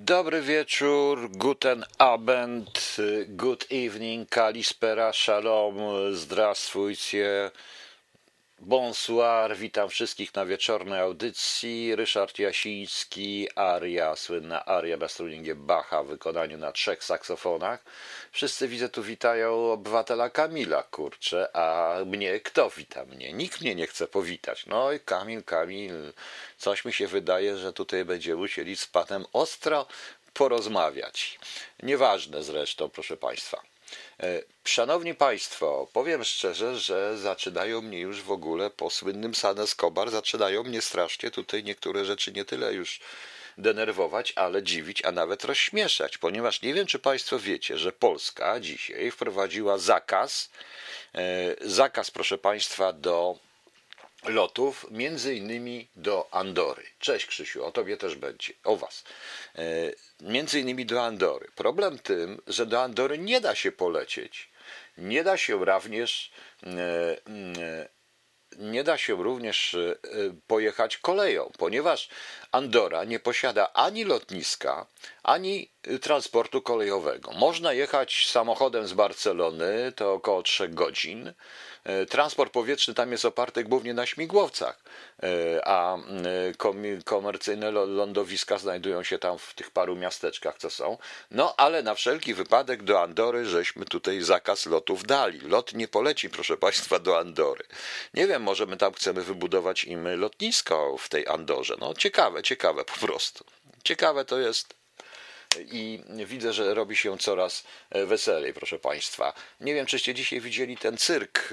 Dobry wieczór, guten Abend, good evening, kalispera, shalom, zdrastwujcie, bonsoir, witam wszystkich na wieczornej audycji. Ryszard Jasiński, aria, słynna aria Bastruningiem Bacha w wykonaniu na trzech saksofonach. Wszyscy widzę tu witają obywatela Kamila, kurczę, a mnie, kto wita mnie? Nikt mnie nie chce powitać. No i Kamil, Kamil, coś mi się wydaje, że tutaj będziemy musieli z panem ostro porozmawiać. Nieważne zresztą, proszę państwa. E, Szanowni Państwo, powiem szczerze, że zaczynają mnie już w ogóle po słynnym San Escobar, zaczynają mnie strasznie tutaj niektóre rzeczy nie tyle już denerwować, ale dziwić, a nawet rozśmieszać, ponieważ nie wiem, czy Państwo wiecie, że Polska dzisiaj wprowadziła zakaz, e, zakaz, proszę Państwa, do lotów, między innymi do Andory. Cześć Krzysiu, o tobie też będzie, o was. E, między innymi do Andory. Problem tym, że do Andory nie da się polecieć. Nie da się również e, e, nie da się również pojechać koleją, ponieważ Andora nie posiada ani lotniska, ani transportu kolejowego. Można jechać samochodem z Barcelony, to około 3 godzin, transport powietrzny tam jest oparty głównie na śmigłowcach, e, a e, komercyjne lądowiska znajdują się tam w tych paru miasteczkach, co są. No ale na wszelki wypadek do Andory żeśmy tutaj zakaz lotów dali. Lot nie poleci, proszę Państwa, do Andory. Nie wiem, może my tam chcemy wybudować im lotnisko w tej Andorze. No ciekawe, ciekawe po prostu. Ciekawe to jest i widzę, że robi się coraz e, weselej, proszę Państwa. Nie wiem, czyście dzisiaj widzieli ten cyrk,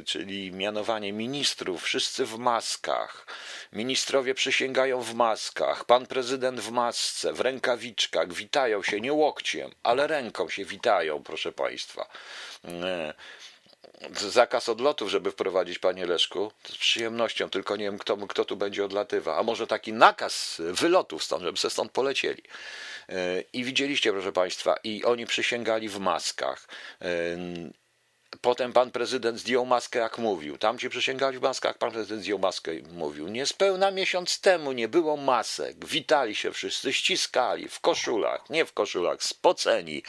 e, czyli mianowanie ministrów, wszyscy w maskach. Ministrowie przysięgają w maskach, pan prezydent w masce, w rękawiczkach, witają się nie łokciem, ale ręką się witają, proszę Państwa e, zakaz odlotów, żeby wprowadzić, panie Leszku, z przyjemnością, tylko nie wiem, kto, kto tu będzie odlatywał. A może taki nakaz wylotów stąd, żeby se stąd polecieli. I widzieliście, proszę Państwa, i oni przysięgali w maskach. Potem pan prezydent zdjął maskę, jak mówił. Tam ci przysięgali w maskach, pan prezydent zdjął maskę i mówił. Niespełna miesiąc temu nie było masek. Witali się wszyscy, ściskali w koszulach, nie w koszulach, spoceni.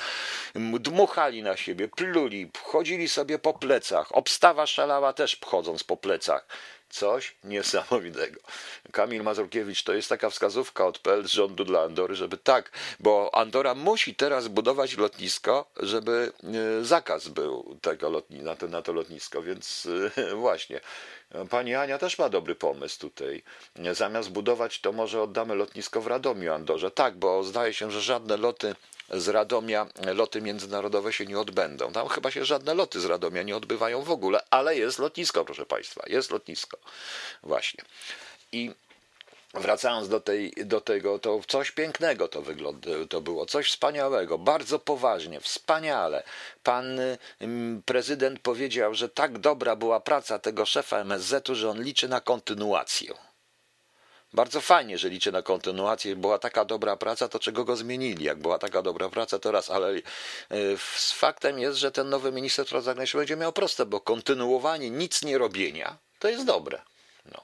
Dmuchali na siebie, pluli, chodzili sobie po plecach. Obstawa szalała też chodząc po plecach coś niesamowitego. Kamil Mazurkiewicz to jest taka wskazówka od PL z rządu dla Andory, żeby tak, bo Andora musi teraz budować lotnisko, żeby e, zakaz był tego lotni na, to, na to lotnisko, więc e, właśnie. Pani Ania też ma dobry pomysł tutaj. Zamiast budować, to może oddamy lotnisko w Radomiu Andorze. Tak, bo zdaje się, że żadne loty z Radomia loty międzynarodowe się nie odbędą. Tam chyba się żadne loty z Radomia nie odbywają w ogóle, ale jest lotnisko, proszę Państwa, jest lotnisko. Właśnie. I Wracając do, tej, do tego, to coś pięknego to wygląda, to było, coś wspaniałego, bardzo poważnie, wspaniale. Pan prezydent powiedział, że tak dobra była praca tego szefa MSZ-u, że on liczy na kontynuację. Bardzo fajnie, że liczę na kontynuację. Była taka dobra praca, to czego go zmienili? Jak była taka dobra praca, to raz, ale e, z faktem jest, że ten nowy minister spraw zagranicznych będzie miał proste, bo kontynuowanie nic nie robienia to jest dobre. No.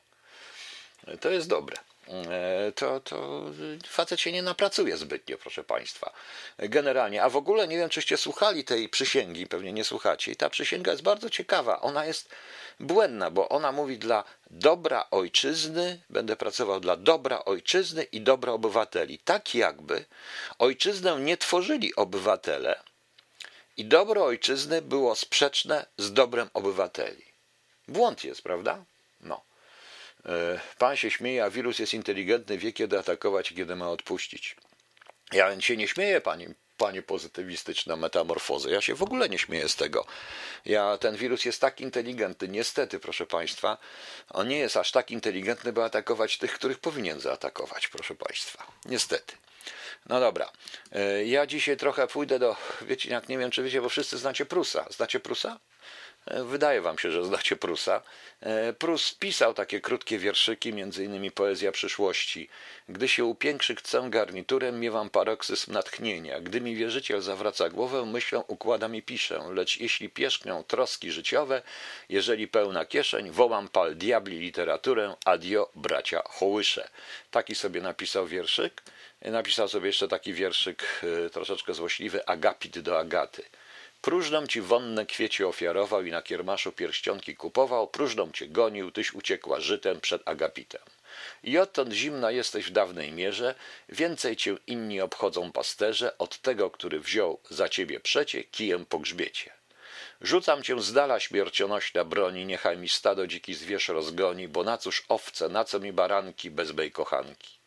To jest dobre. E, to, to facet się nie napracuje zbytnio, proszę Państwa. Generalnie. A w ogóle nie wiem, czyście słuchali tej przysięgi, pewnie nie słuchacie. I ta przysięga jest bardzo ciekawa. Ona jest błędna, bo ona mówi dla dobra ojczyzny, będę pracował dla dobra ojczyzny i dobra obywateli. Tak jakby ojczyznę nie tworzyli obywatele i dobro ojczyzny było sprzeczne z dobrem obywateli. Błąd jest, prawda? No. E, pan się śmieje, a wirus jest inteligentny, wie kiedy atakować i kiedy ma odpuścić. Ja się nie śmieję, pani, panie pozytywistyczna metamorfozy. Ja się w ogóle nie śmieję z tego. Ja, ten wirus jest tak inteligentny, niestety, proszę państwa, on nie jest aż tak inteligentny, by atakować tych, których powinien zaatakować, proszę państwa. Niestety. No dobra. E, ja dzisiaj trochę pójdę do, wiecie, jak nie wiem, czy wiecie, bo wszyscy znacie Prusa. Znacie Prusa? Wydaje wam się, że znacie Prusa. E, Prus pisał takie krótkie wierszyki, innymi Poezja przyszłości. Gdy się upiększy chcę garniturem, miewam paroksyzm natchnienia. Gdy mi wierzyciel zawraca głowę, myślą układam i piszę. Lecz jeśli pierzchnią troski życiowe, jeżeli pełna kieszeń, wołam pal diabli literaturę, adio bracia hołysze. Taki sobie napisał wierszyk. Napisał sobie jeszcze taki wierszyk e, troszeczkę złośliwy, Agapit do Agaty. Próżną ci wonne kwiecie ofiarował i na kiermaszu pierścionki kupował, próżną cię gonił, tyś uciekła żytem przed Agapitem. I odtąd zimna jesteś w dawnej mierze, więcej cię inni obchodzą pasterze od tego, który wziął za ciebie przecie kijem po grzbiecie. Rzucam cię z dala śmiercionośna broni, niechaj mi stado dziki zwierz rozgoni, bo na cóż owce, na co mi baranki bez bej kochanki.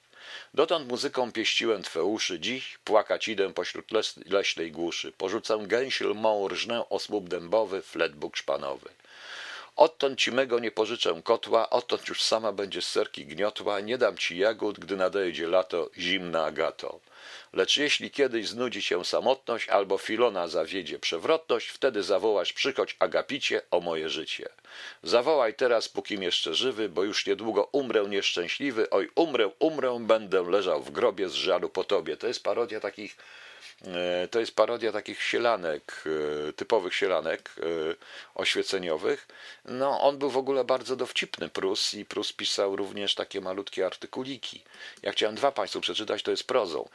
Dotąd muzyką pieściłem twe uszy, dziś płakać idę pośród leśnej głuszy. Porzucę gęsi lmą, rżnę osłup dębowy, fletbuk szpanowy. Odtąd ci mego nie pożyczę kotła, odtąd już sama będziesz serki gniotła, nie dam ci jagód, gdy nadejdzie lato, zimna agato. Lecz jeśli kiedyś znudzi się samotność, albo Filona zawiedzie przewrotność, wtedy zawołasz przychodź Agapicie o moje życie. Zawołaj teraz, pókim jeszcze żywy, bo już niedługo umrę nieszczęśliwy, oj umrę, umrę, będę leżał w grobie z żalu po tobie. To jest parodia takich to jest parodia takich sielanek, e, typowych sielanek e, oświeceniowych. No, on był w ogóle bardzo dowcipny, Prus, i Prus pisał również takie malutkie artykuliki. Ja chciałem dwa Państwu przeczytać, to jest prozą.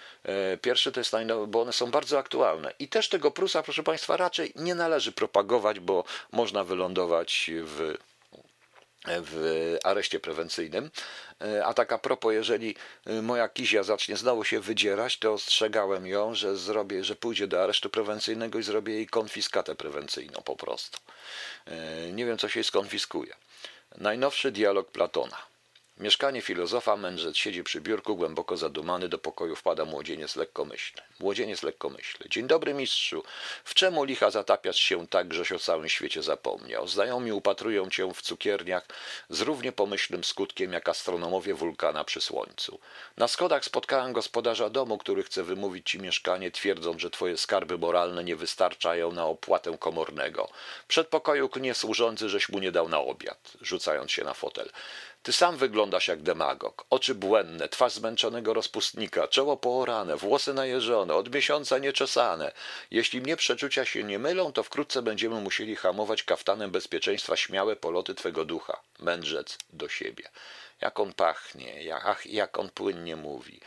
Pierwszy to jest najnowy, bo one są bardzo aktualne. I też tego Prusa, proszę Państwa, raczej nie należy propagować, bo można wylądować w w areszcie prewencyjnym. E, a tak a propos, jeżeli e, moja kizia zacznie znowu się wydzierać, to ostrzegałem ją, że zrobię, że pójdzie do aresztu prewencyjnego i zrobię jej konfiskatę prewencyjną po prostu. E, nie wiem, co się skonfiskuje. Najnowszy dialog Platona. Mieszkanie filozofa, mędrzec siedzi przy biurku, głęboko zadumany, do pokoju wpada młodzieniec lekkomyślny. Młodzieniec lekkomyślny. Dzień dobry, mistrzu. W czemu licha zatapiasz się tak, żeś o całym świecie zapomniał? Znajomi upatrują cię w cukierniach z równie pomyślnym skutkiem, jak astronomowie wulkana przy słońcu. Na schodach spotkałem gospodarza domu, który chce wymówić ci mieszkanie, twierdząc, że twoje skarby moralne nie wystarczają na opłatę komornego. Przed pokoju knie służący, żeś mu nie dał na obiad, rzucając się na fotel. Ty sam wyglądasz jak demagog. Oczy błędne, twarz zmęczonego rozpustnika, czoło poorane, włosy najeżone, od miesiąca nieczesane. Jeśli mnie przeczucia się nie mylą, to wkrótce będziemy musieli hamować kaftanem bezpieczeństwa śmiałe poloty twego ducha. Mędrzec do siebie jak on pachnie, jak, jak on płynnie mówi.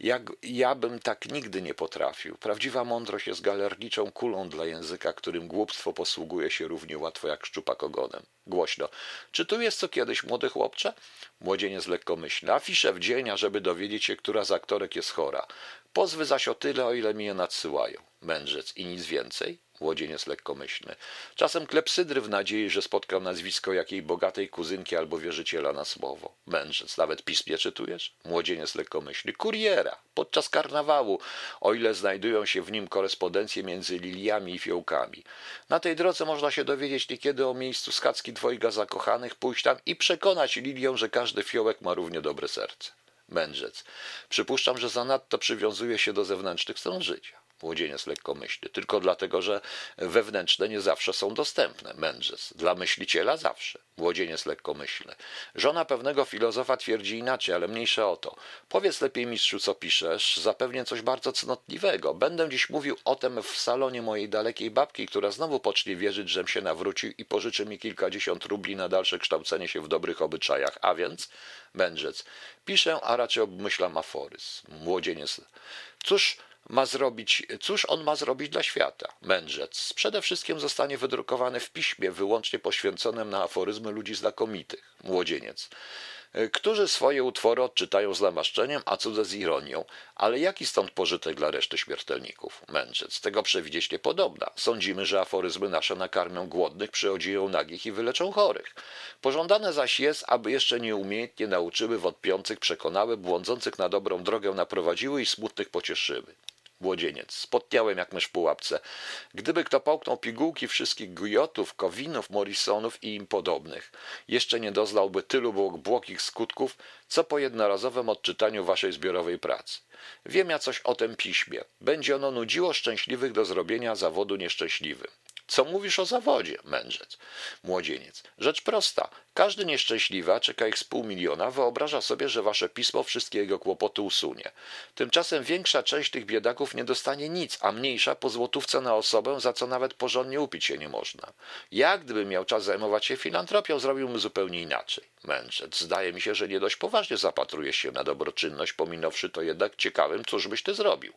Jak, ja bym tak nigdy nie potrafił. Prawdziwa mądrość jest galerniczą kulą dla języka, którym głupstwo posługuje się równie łatwo jak szczupak ogonem. Głośno. Czy tu jest co kiedyś, młody chłopcze? Młodzieniec lekkomyślny. Afisze w dzień, ażeby dowiedzieć się, która z aktorek jest chora. Pozwy zaś o tyle, o ile mi je nadsyłają. Mędrzec i nic więcej? Młodzieniec lekkomyślny. Czasem klepsydry w nadziei, że spotkam nazwisko jakiej bogatej kuzynki albo wierzyciela na słowo. Mędrzec. Nawet pismie czytujesz? Młodzieniec lekkomyślny. Kuriera. Podczas karnawału, o ile znajdują się w nim korespondencje między liliami i fiołkami. Na tej drodze można się dowiedzieć niekiedy o miejscu skacki dwojga zakochanych, pójść tam i przekonać lilią, że każdy fiołek ma równie dobre serce. Mędrzec. Przypuszczam, że zanadto przywiązuje się do zewnętrznych stron życia. Młodzieniec lekkomyślny, tylko dlatego, że wewnętrzne nie zawsze są dostępne. Mędrzec. Dla myśliciela zawsze. Młodzieniec lekkomyślny. Żona pewnego filozofa twierdzi inaczej, ale mniejsze o to. Powiedz lepiej mistrzu, co piszesz. Zapewnie coś bardzo cnotliwego. Będę dziś mówił o tym w salonie mojej dalekiej babki, która znowu pocznie wierzyć, żem się nawrócił i pożyczy mi kilkadziesiąt rubli na dalsze kształcenie się w dobrych obyczajach. A więc, mędrzec, piszę, a raczej obmyślam aforyzm. Młodzieniec. Cóż, ma zrobić, cóż on ma zrobić dla świata? Mędrzec przede wszystkim zostanie wydrukowany w piśmie wyłącznie poświęconym na aforyzmy ludzi znakomitych. Młodzieniec którzy swoje utwory odczytają z namaszczeniem, a cudze z ironią. Ale jaki stąd pożytek dla reszty śmiertelników? Mędrzec. Tego przewidzieć nie podobna. Sądzimy, że aforyzmy nasze nakarmią głodnych, przyodzieją nagich i wyleczą chorych. Pożądane zaś jest, aby jeszcze nieumiejętnie nauczyły wątpiących, przekonały, błądzących na dobrą drogę naprowadziły i smutnych pocieszyły. Młodzieniec. Spotniałem jak mysz w pułapce. Gdyby kto połknął pigułki wszystkich Gujotów, Kowinów, Morrisonów i im podobnych, jeszcze nie doznałby tylu błokich skutków, co po jednorazowym odczytaniu waszej zbiorowej pracy. Wiem ja coś o tym piśmie. Będzie ono nudziło szczęśliwych do zrobienia zawodu nieszczęśliwym. Co mówisz o zawodzie, mędrzec? Młodzieniec. Rzecz prosta. Każdy nieszczęśliwy, a czeka ich z pół miliona, wyobraża sobie, że wasze pismo wszystkie jego kłopoty usunie. Tymczasem większa część tych biedaków nie dostanie nic, a mniejsza po złotówce na osobę, za co nawet porządnie upić się nie można. Ja, gdybym miał czas zajmować się filantropią, zrobiłbym zupełnie inaczej. Mędrzec. Zdaje mi się, że nie dość poważnie zapatrujesz się na dobroczynność, pominąwszy to jednak ciekawym, cóż byś ty zrobił.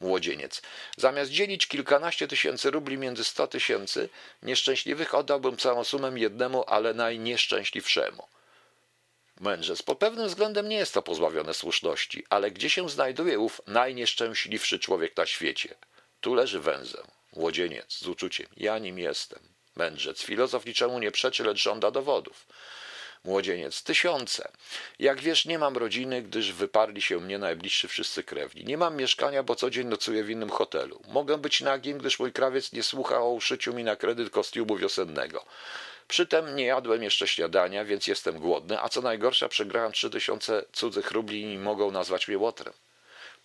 Młodzieniec. Zamiast dzielić kilkanaście tysięcy rubli między sto tysięcy, nieszczęśliwych oddałbym całą sumę jednemu, ale najnieszczęśliwszemu. Mędrzec, pod pewnym względem nie jest to pozbawione słuszności, ale gdzie się znajduje ów najnieszczęśliwszy człowiek na świecie? Tu leży węzeł. Młodzieniec z uczuciem. Ja nim jestem. Mędrzec. Filozof niczemu nie przeczy, lecz żąda dowodów. Młodzieniec. Tysiące. Jak wiesz, nie mam rodziny, gdyż wyparli się mnie najbliższy wszyscy krewni. Nie mam mieszkania, bo co dzień nocuję w innym hotelu. Mogę być nagim, gdyż mój krawiec nie słucha o uszyciu mi na kredyt kostiumu wiosennego. Przytem nie jadłem jeszcze śniadania, więc jestem głodny, a co najgorsza przegrałem trzy tysiące cudzych rubli i mogą nazwać mnie łotrem.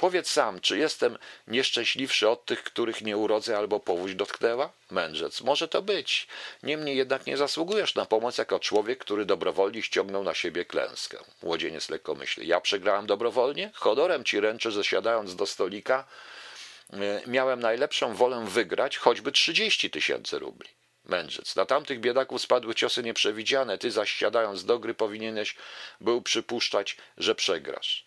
Powiedz sam, czy jestem nieszczęśliwszy od tych, których nie urodzę albo powódź dotknęła? Mędrzec, może to być. Niemniej jednak nie zasługujesz na pomoc jako człowiek, który dobrowolnie ściągnął na siebie klęskę. Młodzieniec lekko myśli. Ja przegrałem dobrowolnie? Chodorem ci ręczę, że siadając do stolika e, miałem najlepszą wolę wygrać choćby trzydzieści tysięcy rubli. Mędrzec. Na tamtych biedaków spadły ciosy nieprzewidziane, ty zaś siadając do gry powinieneś był przypuszczać, że przegrasz.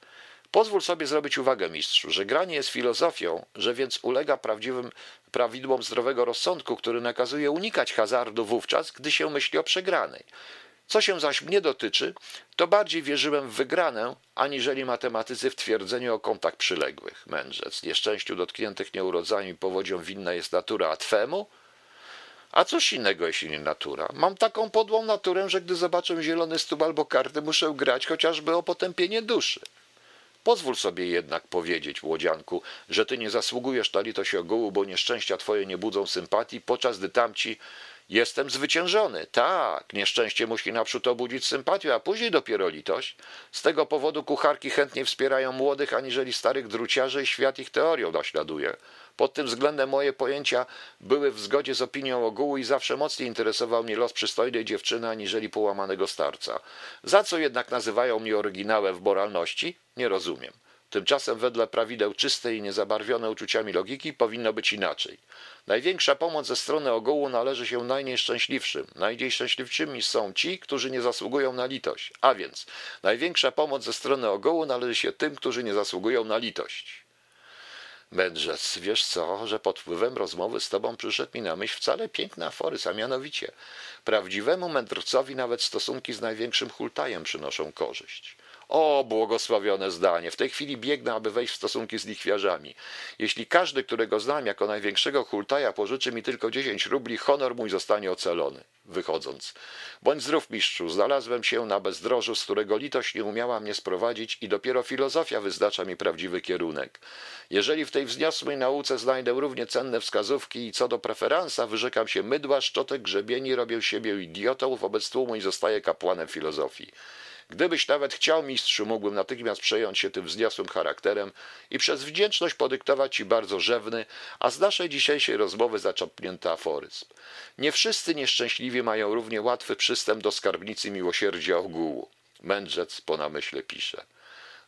Pozwól sobie zrobić uwagę, mistrzu, że granie jest filozofią, że więc ulega prawdziwym prawidłom zdrowego rozsądku, który nakazuje unikać hazardu wówczas, gdy się myśli o przegranej. Co się zaś mnie dotyczy, to bardziej wierzyłem w wygranę, aniżeli matematycy w twierdzeniu o kątach przyległych. Mędrzec, nieszczęściu dotkniętych nieurodzami powodzią winna jest natura, a twemu? A coś innego, jeśli nie natura. Mam taką podłą naturę, że gdy zobaczę zielony stóp albo karty, muszę grać chociażby o potępienie duszy. Pozwól sobie jednak powiedzieć, młodzianku, że ty nie zasługujesz na litość ogółu, bo nieszczęścia twoje nie budzą sympatii, podczas gdy tamci Jestem zwyciężony. Tak, nieszczęście musi naprzód obudzić sympatię, a później dopiero litość. Z tego powodu kucharki chętniej wspierają młodych, aniżeli starych druciarzy i świat ich teorią naśladuje. Pod tym względem moje pojęcia były w zgodzie z opinią ogółu i zawsze mocniej interesował mnie los przystojnej dziewczyny aniżeli połamanego starca. Za co jednak nazywają mnie oryginałem w moralności? Nie rozumiem. Tymczasem wedle prawideł czystej i niezabarwione uczuciami logiki powinno być inaczej. Największa pomoc ze strony ogółu należy się najnieszczęśliwszym. Najnieszczęśliwszymi są ci, którzy nie zasługują na litość. A więc największa pomoc ze strony ogółu należy się tym, którzy nie zasługują na litość. Mędrzec, wiesz co, że pod wpływem rozmowy z tobą przyszedł mi na myśl wcale piękny aforyzm, a mianowicie prawdziwemu mędrcowi nawet stosunki z największym hultajem przynoszą korzyść. O, błogosławione zdanie. W tej chwili biegnę, aby wejść w stosunki z lichwiarzami. Jeśli każdy, którego znam jako największego hultaja, pożyczy mi tylko dziesięć rubli, honor mój zostanie ocalony. Wychodząc. Bądź zdrów, mistrzu. Znalazłem się na bezdrożu, z którego litość nie umiała mnie sprowadzić i dopiero filozofia wyznacza mi prawdziwy kierunek. Jeżeli w tej wzniosłej nauce znajdę równie cenne wskazówki i co do preferansa, wyrzekam się mydła, szczotek, grzebieni, robię siebie idiotą, wobec tłumu i zostaję kapłanem filozofii. Gdybyś nawet chciał, mistrzu, mógłbym natychmiast przejąć się tym wzniosłym charakterem i przez wdzięczność podyktować ci bardzo rzewny, a z naszej dzisiejszej rozmowy zaczapnięty aforyzm. Nie wszyscy nieszczęśliwi mają równie łatwy przystęp do skarbnicy miłosierdzia ogółu. Mędrzec po namyśle pisze.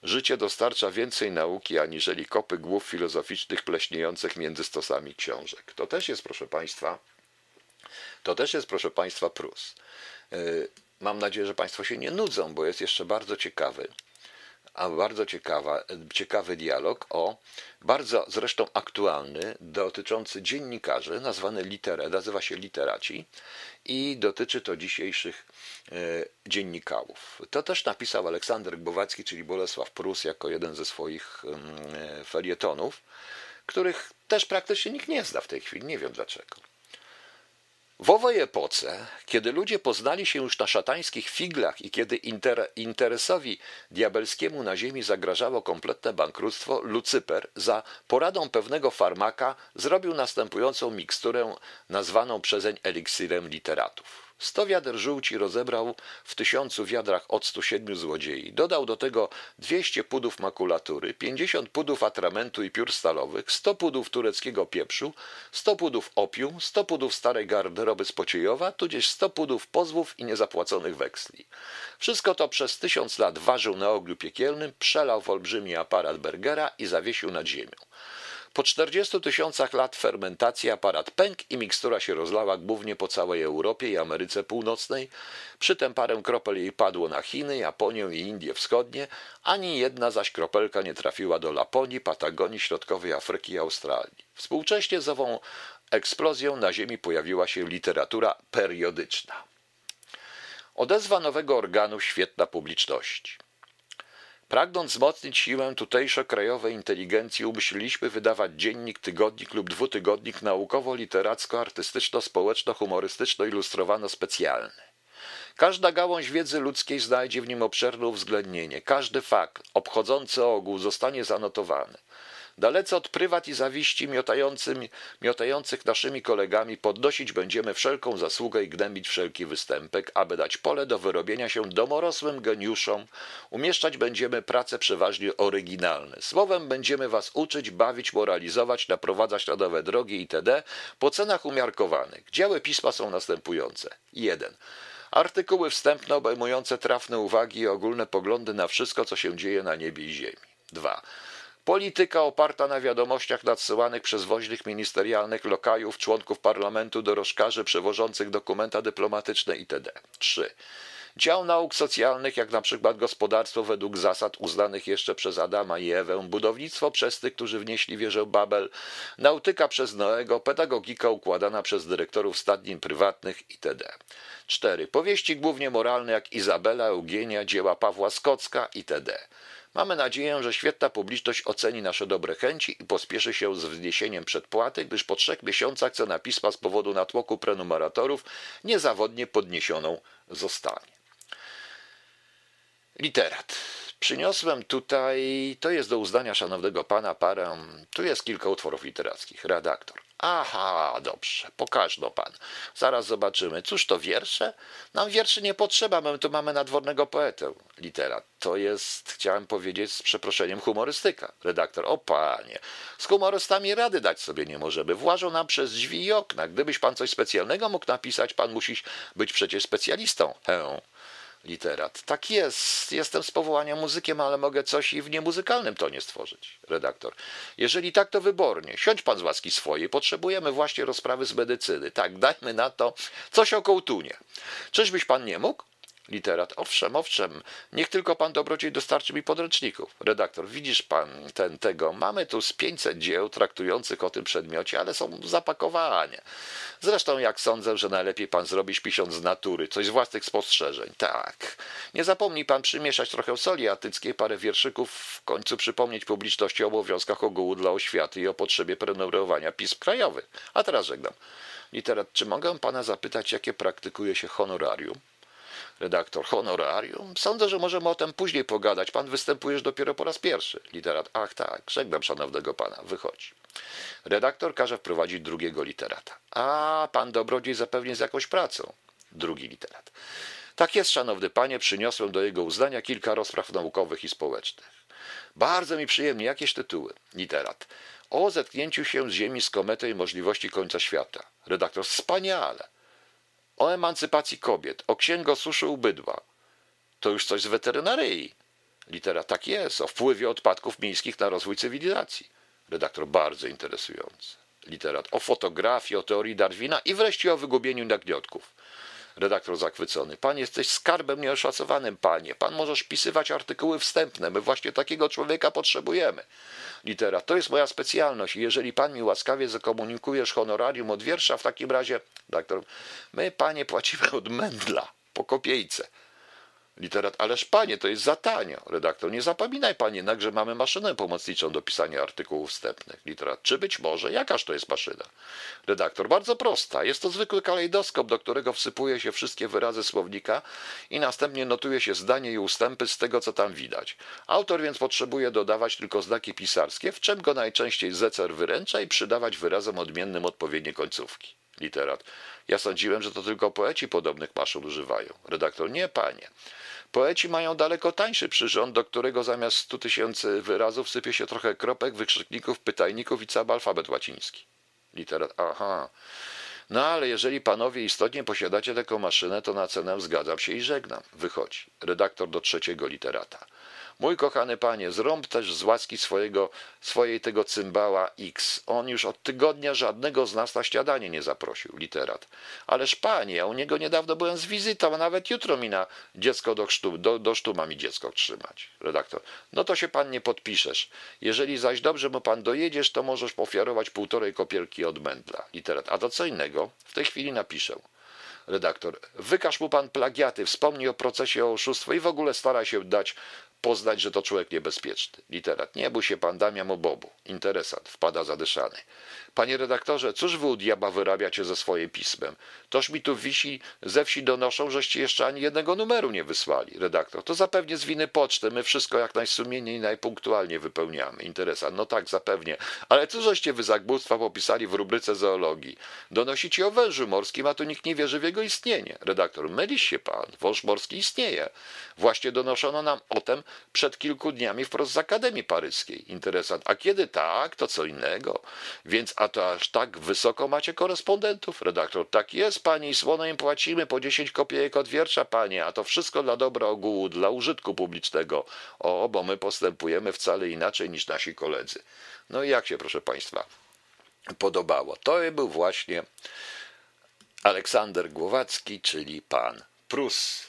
Życie dostarcza więcej nauki, aniżeli kopy głów filozoficznych pleśniejących między stosami książek. To też jest, proszę Państwa, to też jest, proszę Państwa, Prus. Mam nadzieję, że Państwo się nie nudzą, bo jest jeszcze bardzo ciekawy, a bardzo ciekawa, ciekawy dialog o bardzo zresztą aktualny, dotyczący dziennikarzy, nazwany literę, nazywa się literaci i dotyczy to dzisiejszych e, dziennikarów. To też napisał Aleksander Gbowacki, czyli Bolesław Prus, jako jeden ze swoich e, felietonów, których też praktycznie nikt nie zna w tej chwili, nie wiem dlaczego. W owej epoce, kiedy ludzie poznali się już na szatańskich figlach i kiedy inter, interesowi diabelskiemu na ziemi zagrażało kompletne bankructwo, Lucyper za poradą pewnego farmaka zrobił następującą miksturę nazwaną przezeń eliksirem literatów. Sto wiader żółci rozebrał w tysiącu wiadrach octu siedmiu złodziei. Dodał do tego dwieście pudów makulatury, pięćdziesiąt pudów atramentu i piór stalowych, sto pudów tureckiego pieprzu, sto pudów opium, sto pudów starej garderoby z Pociejowa, tudzież sto pudów pozwów i niezapłaconych weksli. Wszystko to przez tysiąc lat ważył na ogniu piekielnym, przelał w olbrzymi aparat Bergera i zawiesił nad ziemią. Po 40 tysiącach lat fermentacji aparat pękł i mikstura się rozlała głównie po całej Europie i Ameryce Północnej. Przytem parę kropel jej padło na Chiny, Japonię i Indie Wschodnie, ani jedna zaś kropelka nie trafiła do Laponii, Patagonii, Środkowej Afryki i Australii. Współcześnie z ową eksplozją na Ziemi pojawiła się literatura periodyczna. Odezwa nowego organu świetna publiczności. Pragnąc wzmocnić siłę tutejszo-krajowej inteligencji, umyśliliśmy wydawać dziennik, tygodnik lub dwutygodnik naukowo-literacko-artystyczno-społeczno-humorystyczno-ilustrowano-specjalny. Każda gałąź wiedzy ludzkiej znajdzie w nim obszerne uwzględnienie, każdy fakt obchodzący ogół zostanie zanotowany. Dalece od prywat i zawiści miotających naszymi kolegami podnosić będziemy wszelką zasługę i gnębić wszelki występek, aby dać pole do wyrobienia się domorosłym geniuszom. Umieszczać będziemy prace przeważnie oryginalne. Słowem będziemy was uczyć, bawić, moralizować, naprowadzać na nowe drogi itd. po cenach umiarkowanych. Działy pisma są następujące. 1. Artykuły wstępne obejmujące trafne uwagi i ogólne poglądy na wszystko, co się dzieje na niebie i ziemi. 2. Polityka oparta na wiadomościach nadsyłanych przez woźnych ministerialnych lokajów, członków parlamentu, dorożkarzy przewożących dokumenta dyplomatyczne itd. 3. Dział nauk socjalnych, jak na przykład gospodarstwo według zasad uznanych jeszcze przez Adama i Ewę, budownictwo przez tych, którzy wnieśli wieżę Babel, nautyka przez Noego, pedagogika układana przez dyrektorów stadnin prywatnych itd. 4. Powieści głównie moralne jak Izabela, Eugenia, dzieła Pawła Skocka itd. Mamy nadzieję, że świetna publiczność oceni nasze dobre chęci i pospieszy się z wniesieniem przedpłaty, gdyż po trzech miesiącach cena pisma z powodu natłoku prenumeratorów niezawodnie podniesioną zostanie. Literat. Przyniosłem tutaj, to jest do uznania szanownego pana parę, tu jest kilka utworów literackich. Redaktor. Aha, dobrze, pokaż no pan. Zaraz zobaczymy. Cóż to wiersze? Nam wierszy nie potrzeba, my tu mamy nadwornego poetę. Literat. To jest, chciałem powiedzieć z przeproszeniem, humorystyka. Redaktor. O panie, z humorystami rady dać sobie nie możemy. Włażą nam przez drzwi i okna. Gdybyś pan coś specjalnego mógł napisać, pan musi być przecież specjalistą. Hę literat. Tak jest, jestem z powołania muzykiem, ale mogę coś i w niemuzykalnym tonie stworzyć. Redaktor. Jeżeli tak, to wybornie. Siądź pan z łaski swojej. Potrzebujemy właśnie rozprawy z medycyny. Tak, dajmy na to coś o kołtunie. Czyżbyś pan nie mógł? Literat. Owszem, owszem, niech tylko pan dobrodziej dostarczy mi podręczników. Redaktor. Widzisz pan ten tego. Mamy tu z 500 dzieł traktujących o tym przedmiocie, ale są zapakowane. Zresztą, jak sądzę, że najlepiej pan zrobić pisząc z natury, coś z własnych spostrzeżeń. Tak. Nie zapomnij pan przymieszać trochę soli atyckiej, parę wierszyków, w końcu przypomnieć publiczności o obowiązkach ogółu dla oświaty i o potrzebie prenumerowania pism krajowych. A teraz żegnam. Literat, czy mogę pana zapytać, jakie praktykuje się honorarium? Redaktor honorarium? Sądzę, że możemy o tym później pogadać. Pan występujesz dopiero po raz pierwszy. Literat. Ach tak, żegnam szanownego pana. Wychodzi. Redaktor każe wprowadzić drugiego literata. A, pan dobrodziej zapewnie z jakąś pracą. Drugi literat. Tak jest, szanowny panie, przyniosłem do jego uznania kilka rozpraw naukowych i społecznych. Bardzo mi przyjemnie, jakieś tytuły. Literat. O zetknięciu się z Ziemi z kometą i możliwości końca świata. Redaktor. Wspaniale o emancypacji kobiet, o księgosuszy u bydła. To już coś z weterynarii. Litera tak jest, o wpływie odpadków miejskich na rozwój cywilizacji. Redaktor bardzo interesujący. Literat o fotografii, o teorii Darwina i wreszcie o wygubieniu nagniotków. Redaktor zachwycony. Pan jesteś skarbem nieoszacowanym, panie. Pan możesz pisywać artykuły wstępne. My właśnie takiego człowieka potrzebujemy. Litera. To jest moja specjalność. Jeżeli pan mi łaskawie zakomunikujesz honorarium od wiersza, w takim razie, doktor, my, panie, płacimy od mędla po kopiejce. Literat, ależ panie, to jest za tanio. Redaktor, nie zapominaj panie jednak, że mamy maszynę pomocniczą do pisania artykułów wstępnych. Literat, czy być może, jakaż to jest maszyna? Redaktor, bardzo prosta. Jest to zwykły kalejdoskop, do którego wsypuje się wszystkie wyrazy słownika i następnie notuje się zdanie i ustępy z tego, co tam widać. Autor więc potrzebuje dodawać tylko znaki pisarskie, w czym go najczęściej zecer wyręcza i przydawać wyrazom odmiennym odpowiednie końcówki. Literat. Ja sądziłem, że to tylko poeci podobnych maszyn używają. Redaktor. Nie, panie. Poeci mają daleko tańszy przyrząd, do którego zamiast 100 tysięcy wyrazów sypie się trochę kropek, wykrzykników, pytajników i cały alfabet łaciński. Literat. Aha. No ale jeżeli panowie istotnie posiadacie taką maszynę, to na cenę zgadzam się i żegnam. Wychodzi. Redaktor do trzeciego literata. Mój kochany panie, zrąb też z łaski swojego, swojej tego cymbała X. On już od tygodnia żadnego z nas na śniadanie nie zaprosił, literat. Ależ panie, ja u niego niedawno byłem z wizytą, a nawet jutro mi na dziecko do sztu, do, do sztu ma mi dziecko trzymać. Redaktor, no to się pan nie podpiszesz. Jeżeli zaś dobrze mu pan dojedziesz, to możesz ofiarować półtorej kopielki od mędla. Literat, a to co innego? W tej chwili napiszę. Redaktor, wykaż mu pan plagiaty, wspomnij o procesie o oszustwo i w ogóle staraj się dać poznać, że to człowiek niebezpieczny. Literat. Nie bój się pan Damian Obobu. Interesant. Wpada zadyszany. Panie redaktorze, cóż wy u diaba wyrabiacie ze swoim pismem? Toż mi tu wisi, ze wsi donoszą, żeście jeszcze ani jednego numeru nie wysłali. Redaktor. To zapewnie z winy poczty. My wszystko jak najsumienniej i najpunktualnie wypełniamy. Interesant. No tak, zapewnie. Ale co żeście wy zagłóstwa popisali w rubryce zoologii? Donosicie o wężu morskim, a tu nikt nie wierzy w jego istnienie. Redaktor. Mylisz się pan. Wąż morski istnieje. Właśnie donoszono nam o tym przed kilku dniami wprost z Akademii Paryskiej. Interesant. A kiedy tak, to co innego. Więc a to aż tak wysoko macie korespondentów? Redaktor. Tak jest, pani, słono im płacimy po 10 kopiejek od wiersza, panie, a to wszystko dla dobra ogółu, dla użytku publicznego. O, bo my postępujemy wcale inaczej niż nasi koledzy. No i jak się, proszę państwa, podobało? To był właśnie Aleksander Głowacki, czyli pan Prus.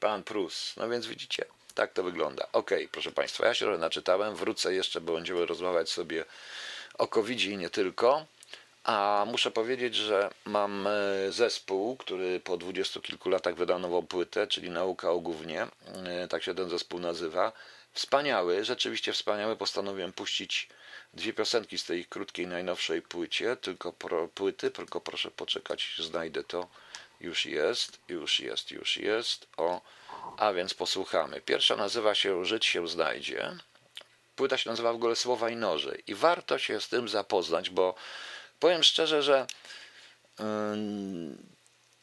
Pan Prus. No więc widzicie, tak to wygląda. Ok, proszę Państwa, ja się trochę naczytałem, wrócę jeszcze, bo będziemy rozmawiać sobie o covid i nie tylko. A muszę powiedzieć, że mam e, zespół, który po dwudziestu kilku latach wydał nową płytę, czyli Nauka o Głównie. E, tak się ten zespół nazywa. Wspaniały, rzeczywiście wspaniały. Postanowiłem puścić dwie piosenki z tej krótkiej, najnowszej płycie, tylko pro, płyty, tylko proszę poczekać, znajdę to. Już jest, już jest, już jest. O, a więc posłuchamy. Pierwsza nazywa się Żyć się znajdzie. Płyta się nazywa w ogóle Słowa i Noże. I warto się z tym zapoznać, bo powiem szczerze, że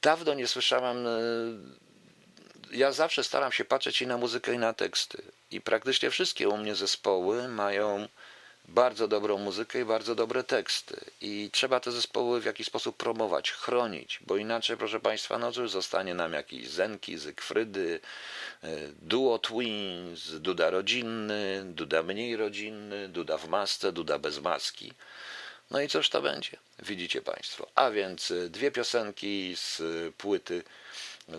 dawno nie słyszałem. Yy, ja zawsze staram się patrzeć i na muzykę, i na teksty. I praktycznie wszystkie u mnie zespoły mają bardzo dobrą muzykę i bardzo dobre teksty. I trzeba te zespoły w jakiś sposób promować, chronić, bo inaczej, proszę Państwa, no cóż, zostanie nam jakiś Zenki, Zygfrydy, e, Duo Twins, Duda rodzinny, Duda mniej rodzinny, Duda w masce, Duda bez maski. No i cóż to będzie, widzicie Państwo. A więc e, dwie piosenki z płyty,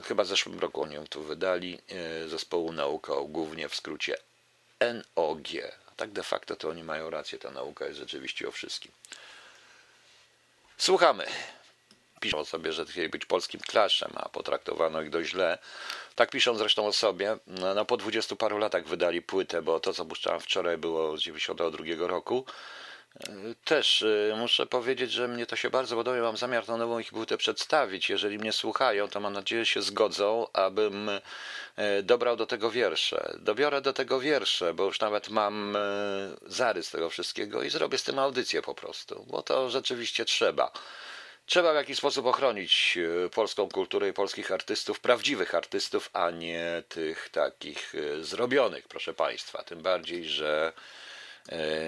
chyba w zeszłym roku oni ją tu wydali, e, zespołu Nauka, głównie w skrócie NOG tak de facto to oni mają rację, ta nauka jest rzeczywiście o wszystkim. Słuchamy. Piszą sobie, że chcieli być polskim klaszem, a potraktowano ich dość źle. Tak piszą zresztą o sobie. No, no po dwudziestu paru latach wydali płytę, bo to, co puszczałem wczoraj, było z 92 roku. Też y, muszę powiedzieć, że mnie to się bardzo podoba. Mam zamiar tę nową ich płytę przedstawić. Jeżeli mnie słuchają, to mam nadzieję, że się zgodzą, abym y, dobrał do tego wiersze. Dobiorę do tego wiersze, bo już nawet mam y, zarys tego wszystkiego i zrobię z tym audycję po prostu, bo to rzeczywiście trzeba. Trzeba w jakiś sposób ochronić polską kulturę i polskich artystów, prawdziwych artystów, a nie tych takich zrobionych, proszę Państwa. Tym bardziej, że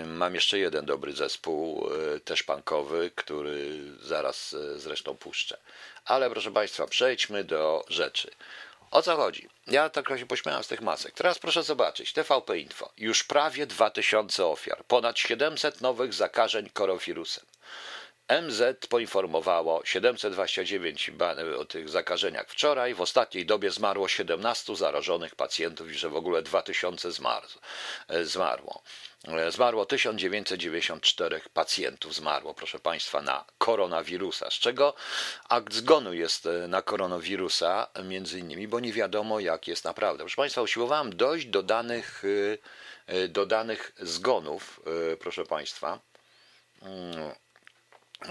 mam jeszcze jeden dobry zespół, e, też punkowy, który zaraz e, zresztą puszczę. Ale proszę Państwa, przejdźmy do rzeczy. O co chodzi? Ja tak się pośmiałem z tych masek. Teraz proszę zobaczyć, TVP Info. Już prawie 2000 ofiar, ponad 700 nowych zakażeń koronawirusem. MZ poinformowało 729 o tych zakażeniach wczoraj. W ostatniej dobie zmarło 17 zarażonych pacjentów i że w ogóle 2000 zmarło. Zmarło 1994 pacjentów, zmarło, proszę Państwa, na koronawirusa. Z czego akt zgonu jest e, na koronawirusa, między innymi, bo nie wiadomo, jak jest naprawdę. Proszę Państwa, usiłowałem dojść do danych, e, e, do danych zgonów, proszę Państwa mm,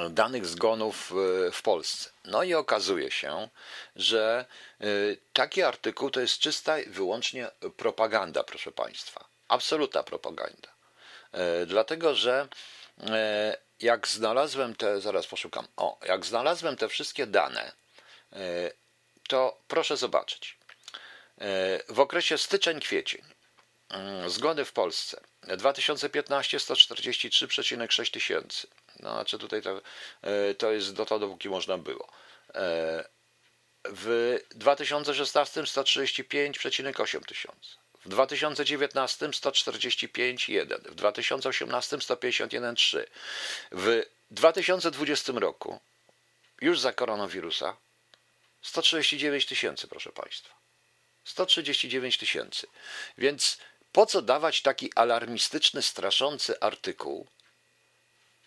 danych zgonów w Polsce. No i okazuje się, że taki artykuł to jest czysta i wyłącznie propaganda, proszę Państwa. Absolutna propaganda. E, dlatego że e, jak znalazłem te, zaraz poszukam, o, jak znalazłem te wszystkie dane, e, to proszę zobaczyć. W okresie styczeń-kwiecień mm, zgody w Polsce 2015 143,6 tysięcy. No, znaczy tutaj to, to jest do to, dopóki można było. W 2016 135,8 tysiąca. W 2019 145,1, w 2018 151,3, w 2020 roku, już za koronawirusa, 139 tysięcy, proszę Państwa. 139 tysięcy. Więc po co dawać taki alarmistyczny, straszący artykuł?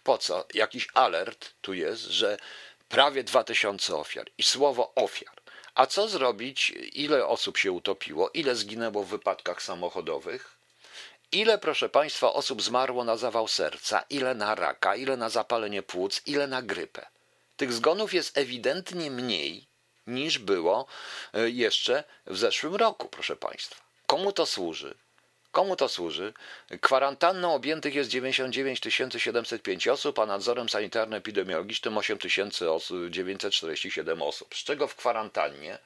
Po co? Jakiś alert tu jest, że prawie 2000 ofiar i słowo ofiar. A co zrobić? Ile osób się utopiło? Ile zginęło w wypadkach samochodowych? Ile, proszę Państwa, osób zmarło na zawał serca? Ile na raka? Ile na zapalenie płuc? Ile na grypę? Tych zgonów jest ewidentnie mniej niż było e, jeszcze w zeszłym roku, proszę Państwa. Komu to służy? Komu to służy? Kwarantanną objętych jest 99 705 osób, a nadzorem sanitarno-epidemiologicznym 8 947 osób. Z czego w kwarantannie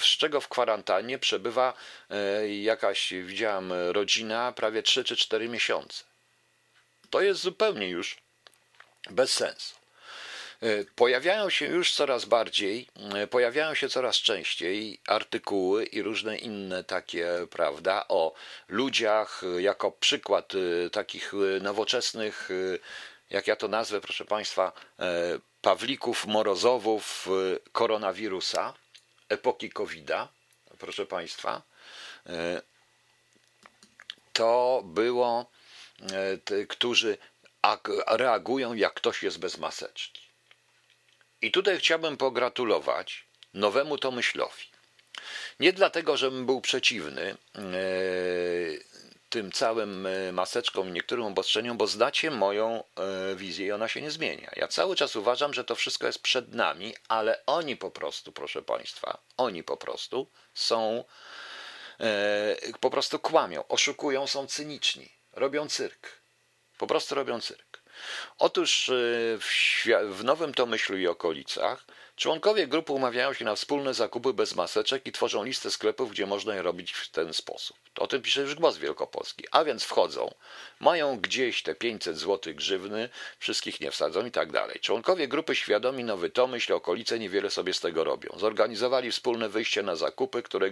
z czego w kwarantannie przebywa e, jakaś, widziałem, rodzina prawie 3 czy 4 miesiące. To jest zupełnie już bez sensu. E, pojawiają się już coraz bardziej, e, pojawiają się coraz częściej artykuły i różne inne takie, prawda, o ludziach e, jako przykład takich nowoczesnych, jak ja to nazwę, proszę Państwa, Pawlików, Morozowów, koronawirusa, epoki COVID-a, proszę Państwa. To było, którzy reagują, jak ktoś jest bez maseczki. I tutaj chciałbym pogratulować nowemu Tomyślowi. Nie dlatego, żebym był przeciwny e, tym całym e, maseczkom i niektórym obostrzeniom, bo znacie moją e, wizję i ona się nie zmienia. Ja cały czas uważam, że to wszystko jest przed nami, ale oni po prostu, proszę Państwa, oni po prostu są, po prostu kłamią, oszukują, są cyniczni, robią cyrk. Po prostu robią cyrk. Otóż w, w Nowym Tomyślu i okolicach członkowie grupy umawiają się na wspólne zakupy bez maseczek i tworzą listę sklepów, gdzie można je robić w ten sposób. O tym pisze już Głos Wielkopolski. A więc wchodzą, mają gdzieś te 500 zł grzywny, wszystkich nie wsadzą i tak dalej. Członkowie grupy świadomi Nowy Tomyśl, okolice niewiele sobie z tego robią. Zorganizowali wspólne wyjście na zakupy, które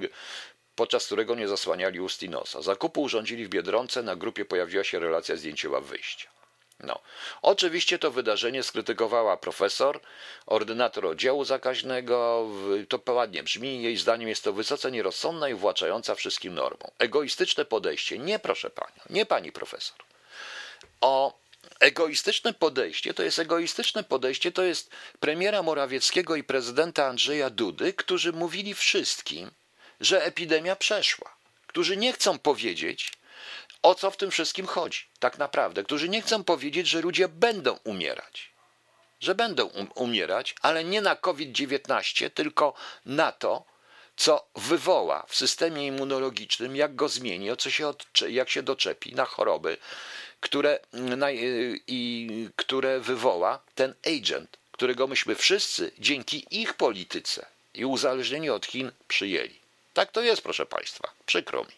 podczas którego nie zasłaniali ust i nosa. Zakupy urządzili w Biedronce, na grupie pojawiła się relacja zdjęciowa wyjścia. No. Oczywiście to wydarzenie skrytykowała profesor, ordynator oddziału zakaźnego. To ładnie brzmi. Jej zdaniem jest to wysoce nierozsądna i właczająca wszystkim normom. Egoistyczne podejście. Nie, proszę panią, nie pani profesor. O egoistyczne podejście to jest egoistyczne podejście, to jest premiera Morawieckiego i prezydenta Andrzeja Dudy, którzy mówili wszystkim, że epidemia przeszła. Którzy nie chcą powiedzieć, o co w tym wszystkim chodzi, tak naprawdę, którzy nie chcą powiedzieć, że ludzie będą umierać. Że będą um umierać, ale nie na COVID-19, tylko na to, co wywoła w systemie immunologicznym, jak go zmieni, o co się jak się doczepi na choroby, które, na, i, które wywoła ten agent, którego myśmy wszyscy dzięki ich polityce i uzależnieniu od Chin przyjęli. Tak to jest, proszę Państwa. Przykro mi.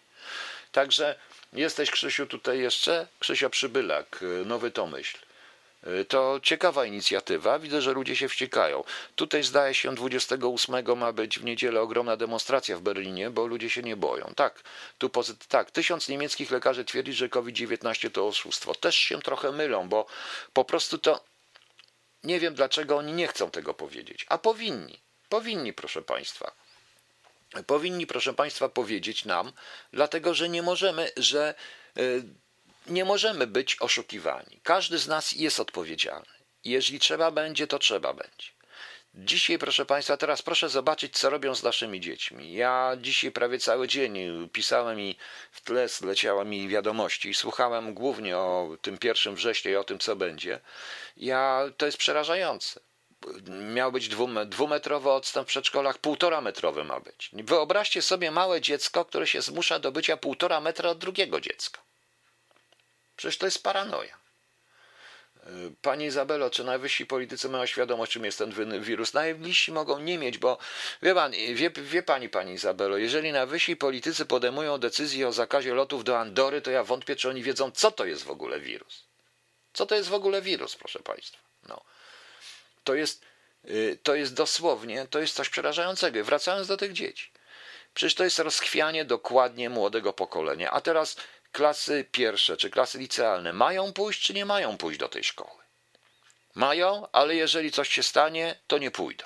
Także Jesteś, Krzysiu, tutaj jeszcze? Krzysia Przybylak, y, Nowy Tomyśl. Y, to ciekawa inicjatywa. Widzę, że ludzie się wściekają. Tutaj zdaje się 28 ma być w niedzielę ogromna demonstracja w Berlinie, bo ludzie się nie boją. Tak, tu pozyt tak. Tysiąc niemieckich lekarzy twierdzi, że COVID-19 to oszustwo. Też się trochę mylą, bo po prostu to nie wiem dlaczego oni nie chcą tego powiedzieć, a powinni. Powinni, proszę Państwa powinni, proszę Państwa, powiedzieć nam, dlatego że nie możemy, że y, nie możemy być oszukiwani. Każdy z nas jest odpowiedzialny. Jeżeli trzeba będzie, to trzeba będzie. Dzisiaj, proszę Państwa, teraz proszę zobaczyć, co robią z naszymi dziećmi. Ja dzisiaj prawie cały dzień pisałem i w tle leciały mi wiadomości i słuchałem głównie o tym pierwszym wrześniu i o tym, co będzie. Ja, to jest przerażające miał być dwumetrowy odstęp w przedszkolach, półtora metrowy ma być. Wyobraźcie sobie małe dziecko, które się zmusza do bycia półtora metra od drugiego dziecka. Przecież to jest paranoja. Pani Izabelo, czy najwyżsi politycy mają świadomość, czym jest ten wirus? Najbliżsi mogą nie mieć, bo wie, pan, wie, wie pani, pani Izabelo, jeżeli najwyżsi politycy podejmują decyzję o zakazie lotów do Andory, to ja wątpię, czy oni wiedzą, co to jest w ogóle wirus. Co to jest w ogóle wirus, proszę państwa? No. To jest, y, to jest dosłownie, to jest coś przerażającego. Wracając do tych dzieci. Przecież to jest rozchwianie dokładnie młodego pokolenia. A teraz klasy pierwsze czy klasy licealne mają pójść, czy nie mają pójść do tej szkoły? Mają, ale jeżeli coś się stanie, to nie pójdą.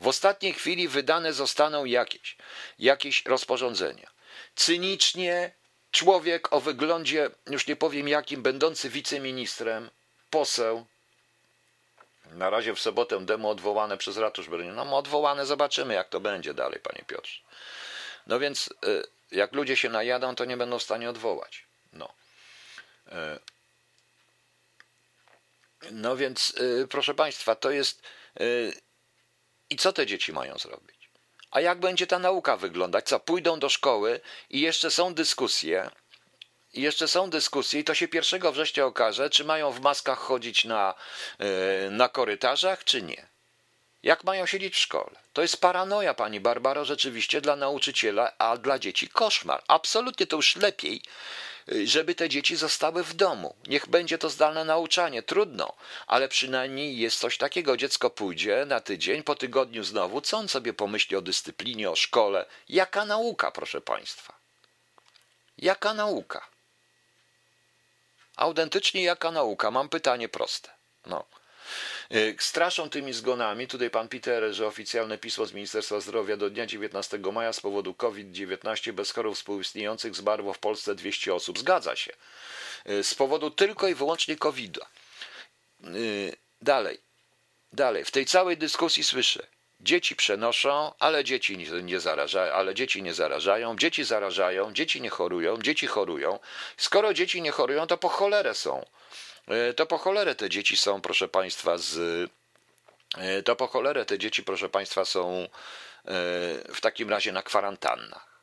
W ostatniej chwili wydane zostaną jakieś, jakieś rozporządzenia. Cynicznie człowiek o wyglądzie, już nie powiem jakim, będący wiceministrem, poseł, na razie w sobotę demo odwołane przez ratusz Berlin. No odwołane, zobaczymy jak to będzie dalej, panie Piotrze. No więc y, jak ludzie się najadą, to nie będą w stanie odwołać. No. E, no więc, y, proszę Państwa, to jest. Y, I co te dzieci mają zrobić? A jak będzie ta nauka wyglądać? Co, pójdą do szkoły i jeszcze są dyskusje, i jeszcze są dyskusje, i to się 1 września okaże, czy mają w maskach chodzić na, y, na korytarzach, czy nie. Jak mają siedzieć w szkole? To jest paranoja, pani Barbaro, rzeczywiście dla nauczyciela, a dla dzieci koszmar. Absolutnie to już lepiej, y, żeby te dzieci zostały w domu. Niech będzie to zdalne nauczanie, trudno, ale przynajmniej jest coś takiego. Dziecko pójdzie na tydzień, po tygodniu znowu, co on sobie pomyśli o dyscyplinie, o szkole? Jaka nauka, proszę państwa? Jaka nauka? Autentycznie jaka nauka? Mam pytanie proste. No. E, straszą tymi zgonami, tutaj pan Peter, że oficjalne pismo z Ministerstwa Zdrowia do dnia 19 maja z powodu COVID-19 bez chorób współistniejących zmarło w Polsce 200 osób. Zgadza się. E, z powodu tylko i wyłącznie COVID-a. E, dalej, dalej. W tej całej dyskusji słyszę, Dzieci przenoszą, ale dzieci nie zarażają, ale dzieci nie zarażają, dzieci zarażają, dzieci nie chorują, dzieci chorują. Skoro dzieci nie chorują, to po cholerę są. E, to po cholerę te dzieci są, proszę Państwa, z. E, to po cholerę te dzieci, proszę Państwa, są e, w takim razie na kwarantannach.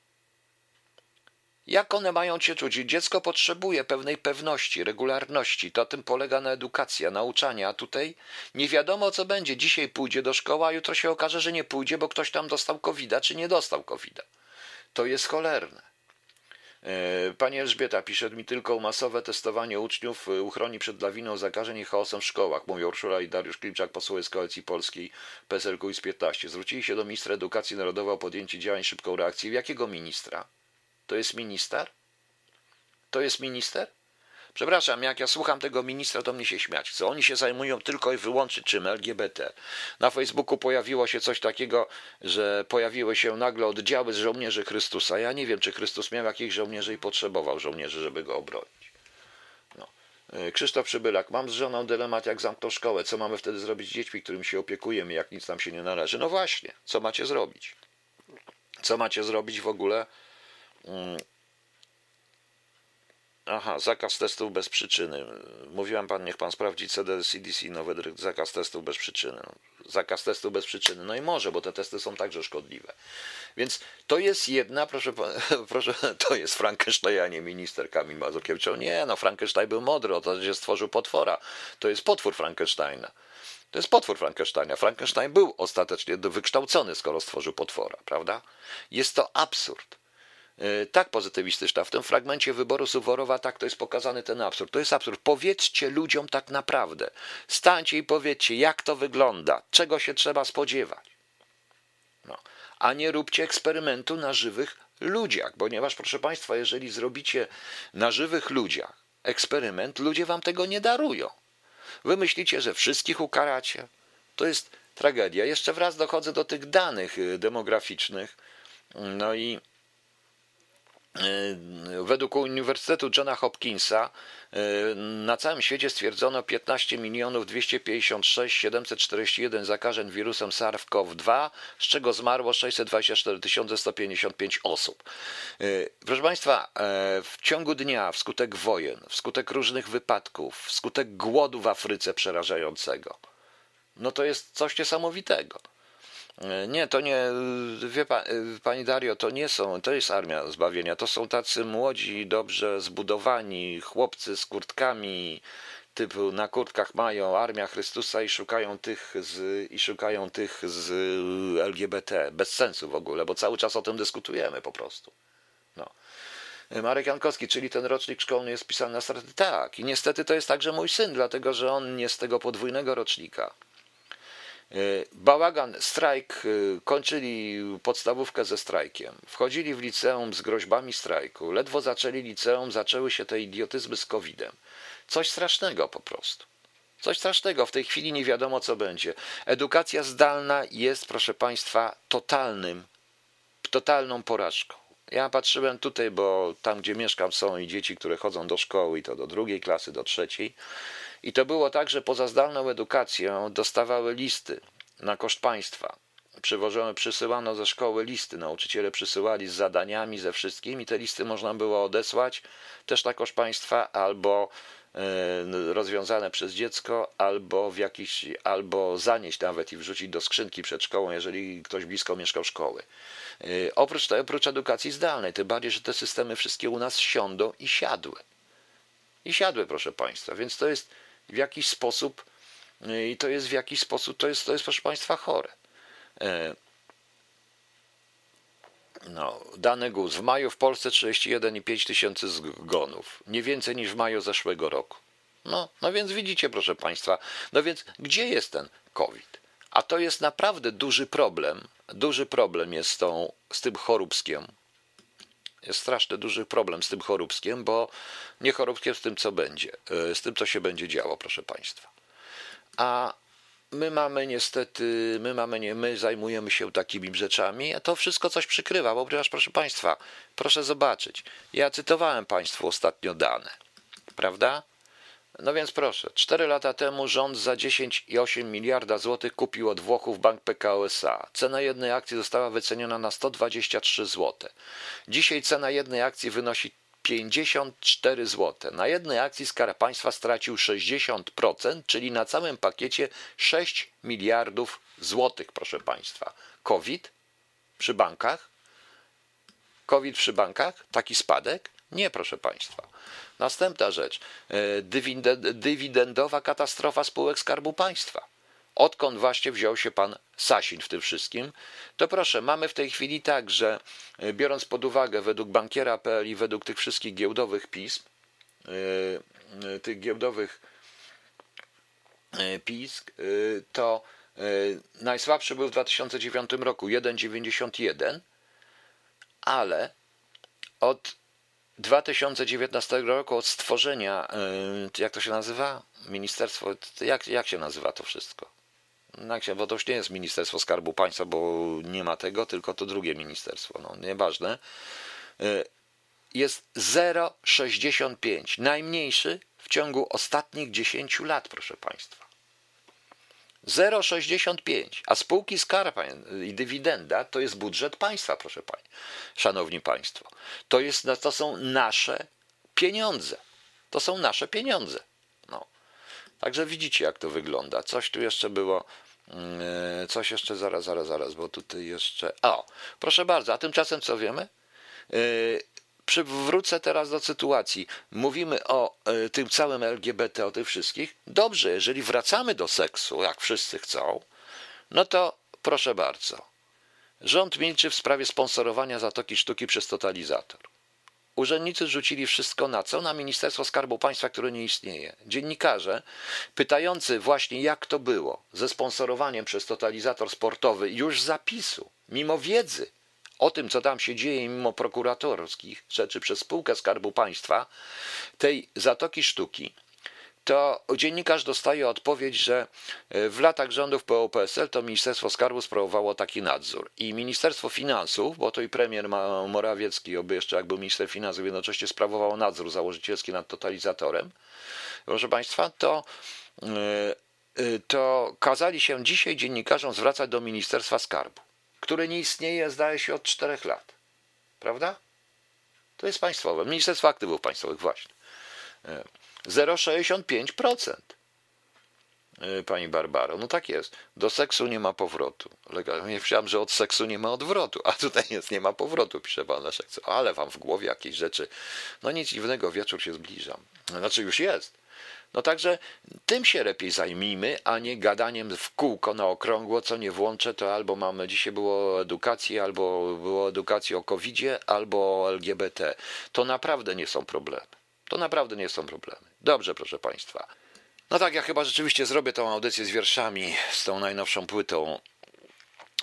Jak one mają się czuć? Dziecko potrzebuje pewnej pewności, regularności. To tym polega na edukacja, nauczania. A tutaj nie wiadomo, co będzie. Dzisiaj pójdzie do szkoły, a jutro się okaże, że nie pójdzie, bo ktoś tam dostał covid czy nie dostał covid -a. To jest cholerne. E, pani Elżbieta pisze mi tylko masowe testowanie uczniów e, uchroni przed lawiną zakażeń i chaosem w szkołach, mówią Urszula i Dariusz Klimczak, posłowie z Koalicji Polskiej PSL-KUIS 15. Zwrócili się do ministra edukacji narodowej o podjęcie działań, szybką reakcję. Jakiego ministra? To jest minister? To jest minister? Przepraszam, jak ja słucham tego ministra, to mnie się śmiać chce. Oni się zajmują tylko i wyłącznie czym? LGBT. Na Facebooku pojawiło się coś takiego, że pojawiły się nagle oddziały z żołnierzy Chrystusa. Ja nie wiem, czy Chrystus miał jakichś żołnierzy i potrzebował żołnierzy, żeby go obronić. No. E, Krzysztof Przybylak, mam z żoną dylemat, jak zamkną szkołę. Co mamy wtedy zrobić z dziećmi, którymi się opiekujemy, jak nic nam się nie należy? No właśnie, co macie zrobić? Co macie zrobić w ogóle? Mm, Aha, zakaz testów bez przyczyny. Mówiłem pan, niech pan sprawdzi CD, CDC, nowy zakaz testów bez przyczyny. Zakaz testów bez przyczyny. No i może, bo te testy są także szkodliwe. Więc to jest jedna, proszę, proszę to jest Frankenstein, a nie minister Kamil Mazurkiewicz. Nie, no Frankenstein był mądry, o to, że stworzył potwora. To jest potwór Frankensteina. To jest potwór Frankensteina. Frankenstein był ostatecznie wykształcony, skoro stworzył potwora, prawda? Jest to absurd. E, tak pozytywistyczna. W tym fragmencie wyboru Suworowa tak to jest pokazany ten absurd. To jest absurd. Powiedzcie ludziom tak naprawdę. Stańcie i powiedzcie, jak to wygląda, czego się trzeba spodziewać. No. A nie róbcie eksperymentu na żywych ludziach, ponieważ, proszę Państwa, jeżeli zrobicie na żywych ludziach eksperyment, ludzie Wam tego nie darują. Wy myślicie, że wszystkich ukaracie. To jest tragedia. Jeszcze wraz dochodzę do tych danych y, demograficznych. No i według Uniwersytetu Johna Hopkinsa e, na całym świecie stwierdzono 15 milionów 256 741 zakażeń wirusem SARS-CoV-2, z czego zmarło 624 155 osób. E, proszę Państwa, w ciągu dnia wskutek wojen, wskutek różnych wypadków, wskutek głodu w Afryce przerażającego, no to jest coś niesamowitego. Nie, to nie, wie pa, pani Dario, to nie są, to jest armia zbawienia, to są tacy młodzi, dobrze zbudowani chłopcy z kurtkami, typu na kurtkach mają Armia Chrystusa i szukają tych z, i szukają tych z LGBT. Bez sensu w ogóle, bo cały czas o tym dyskutujemy po prostu. No. Marek Jankowski, czyli ten rocznik szkolny jest pisany na straty. Tak, i niestety to jest także mój syn, dlatego że on nie z tego podwójnego rocznika. E, bałagan, strajk, e, kończyli podstawówkę ze strajkiem. Wchodzili w liceum z groźbami strajku. Ledwo zaczęli liceum, zaczęły się te idiotyzmy z COVID-em. Coś strasznego po prostu. Coś strasznego. W tej chwili nie wiadomo, co będzie. Edukacja zdalna jest, proszę Państwa, totalnym, totalną porażką. Ja patrzyłem tutaj, bo tam, gdzie mieszkam, są i dzieci, które chodzą do szkoły, i to do drugiej klasy, do trzeciej. I to było tak, że poza zdalną edukacją dostawały listy na koszt państwa. Przywożono, przysyłano ze szkoły listy, nauczyciele przysyłali z zadaniami, ze wszystkim i te listy można było odesłać też na koszt państwa albo e, rozwiązane przez dziecko, albo w jakiś, albo zanieść nawet i wrzucić do skrzynki przed szkołą, jeżeli ktoś blisko mieszkał szkoły. E, oprócz, oprócz edukacji zdalnej, tym bardziej, że te systemy wszystkie u nas siądą i siadły. I siadły, proszę Państwa, więc to jest w jakiś sposób y, i to jest w jakiś sposób, to jest, to jest proszę Państwa chore. E, no, dany GUS. W maju w Polsce 31,5 tysięcy zgonów. Nie więcej niż w maju zeszłego roku. No, no więc widzicie, proszę Państwa, no więc gdzie jest ten COVID? A to jest naprawdę duży problem. Duży problem jest z, tą, z tym choróbskiem, straszny duży problem z tym choróbskiem, bo nie choróbskiem z tym, co będzie, e, z tym, co się będzie działo, proszę Państwa. A my mamy niestety, my mamy nie, my zajmujemy się takimi rzeczami, a to wszystko coś przykrywa, bo ponieważ, proszę Państwa, proszę zobaczyć, ja cytowałem Państwu ostatnio dane, prawda? No więc proszę, 4 lata temu rząd za 10,8 miliarda złotych kupił od Włochów bank PKO SA. Cena jednej akcji została wyceniona na 123 zł. Dzisiaj cena jednej akcji wynosi 54 zł. Na jednej akcji Skarb Państwa stracił 60%, czyli na całym pakiecie 6 miliardów złotych, proszę Państwa. COVID przy bankach? COVID przy bankach? Taki spadek? Nie, proszę Państwa. Następna rzecz. E, dywidendowa katastrofa spółek Skarbu Państwa. Odkąd właśnie wziął się pan Sasin w tym wszystkim, to proszę, mamy w tej chwili tak, że e, biorąc pod uwagę według bankiera.pl i według tych wszystkich giełdowych pism, e, tych giełdowych pism, to najsłabszy był w 2009 roku 1,91, ale od 2019 roku od stworzenia, y, jak to się nazywa? Ministerstwo, jak, jak się nazywa to wszystko? No jak się, bo to już nie jest Ministerstwo Skarbu Państwa, bo nie ma tego, tylko to drugie ministerstwo, no nieważne. Y, jest 0,65, najmniejszy w ciągu ostatnich 10 lat, proszę Państwa. 0,65, a spółki skarba i dywidenda to jest budżet państwa, proszę Pani, Szanowni Państwo. To, jest, no, to są nasze pieniądze. To są nasze pieniądze. No. Także widzicie, jak to wygląda. Coś tu jeszcze było. Mm, coś jeszcze, zaraz, zaraz, zaraz, bo tutaj jeszcze. O, proszę bardzo, a tymczasem co wiemy? Przywrócę teraz do sytuacji. Mówimy o y, tym całym LGBT, o tych wszystkich. Dobrze, jeżeli wracamy do seksu, jak wszyscy chcą, no to proszę bardzo. Rząd milczy w sprawie sponsorowania Zatoki Sztuki przez totalizator. Urzędnicy rzucili wszystko na co? Na Ministerstwo Skarbu Państwa, które nie istnieje. Dziennikarze, pytający właśnie jak to było ze sponsorowaniem przez totalizator sportowy już zapisu, mimo wiedzy, o tym, co tam się dzieje, mimo prokuratorskich rzeczy przez spółkę Skarbu Państwa, tej Zatoki Sztuki, to dziennikarz dostaje odpowiedź, że e, w latach rządów PO-PSL to Ministerstwo Skarbu sprawowało taki nadzór. I Ministerstwo Finansów, bo to i premier Morawiecki, oby jeszcze jak był minister finansów, jednocześnie sprawowało nadzór założycielski nad totalizatorem, proszę Państwa, to, e, e, to kazali się dzisiaj dziennikarzom zwracać do Ministerstwa Skarbu które nie istnieje, zdaje się, od czterech lat. Prawda? To jest państwowe. Ministerstwo Aktywów Państwowych, właśnie. 0,65%. E, pani Barbaro, no tak jest. Do seksu nie ma powrotu. Ja myślałem, że od seksu nie ma odwrotu, a tutaj jest, nie ma powrotu, pisze pan Leszek. Ale wam w głowie jakieś rzeczy. No nic dziwnego, wieczór się zbliża. Znaczy już jest. No także tym się lepiej zajmijmy, a nie gadaniem w kółko na okrągło, co nie włączę, to albo mamy, dzisiaj było o edukacji, albo było edukacji o covid albo o LGBT. To naprawdę nie są problemy. To naprawdę nie są problemy. Dobrze, proszę Państwa. No tak, ja chyba rzeczywiście zrobię tą audycję z wierszami, z tą najnowszą płytą,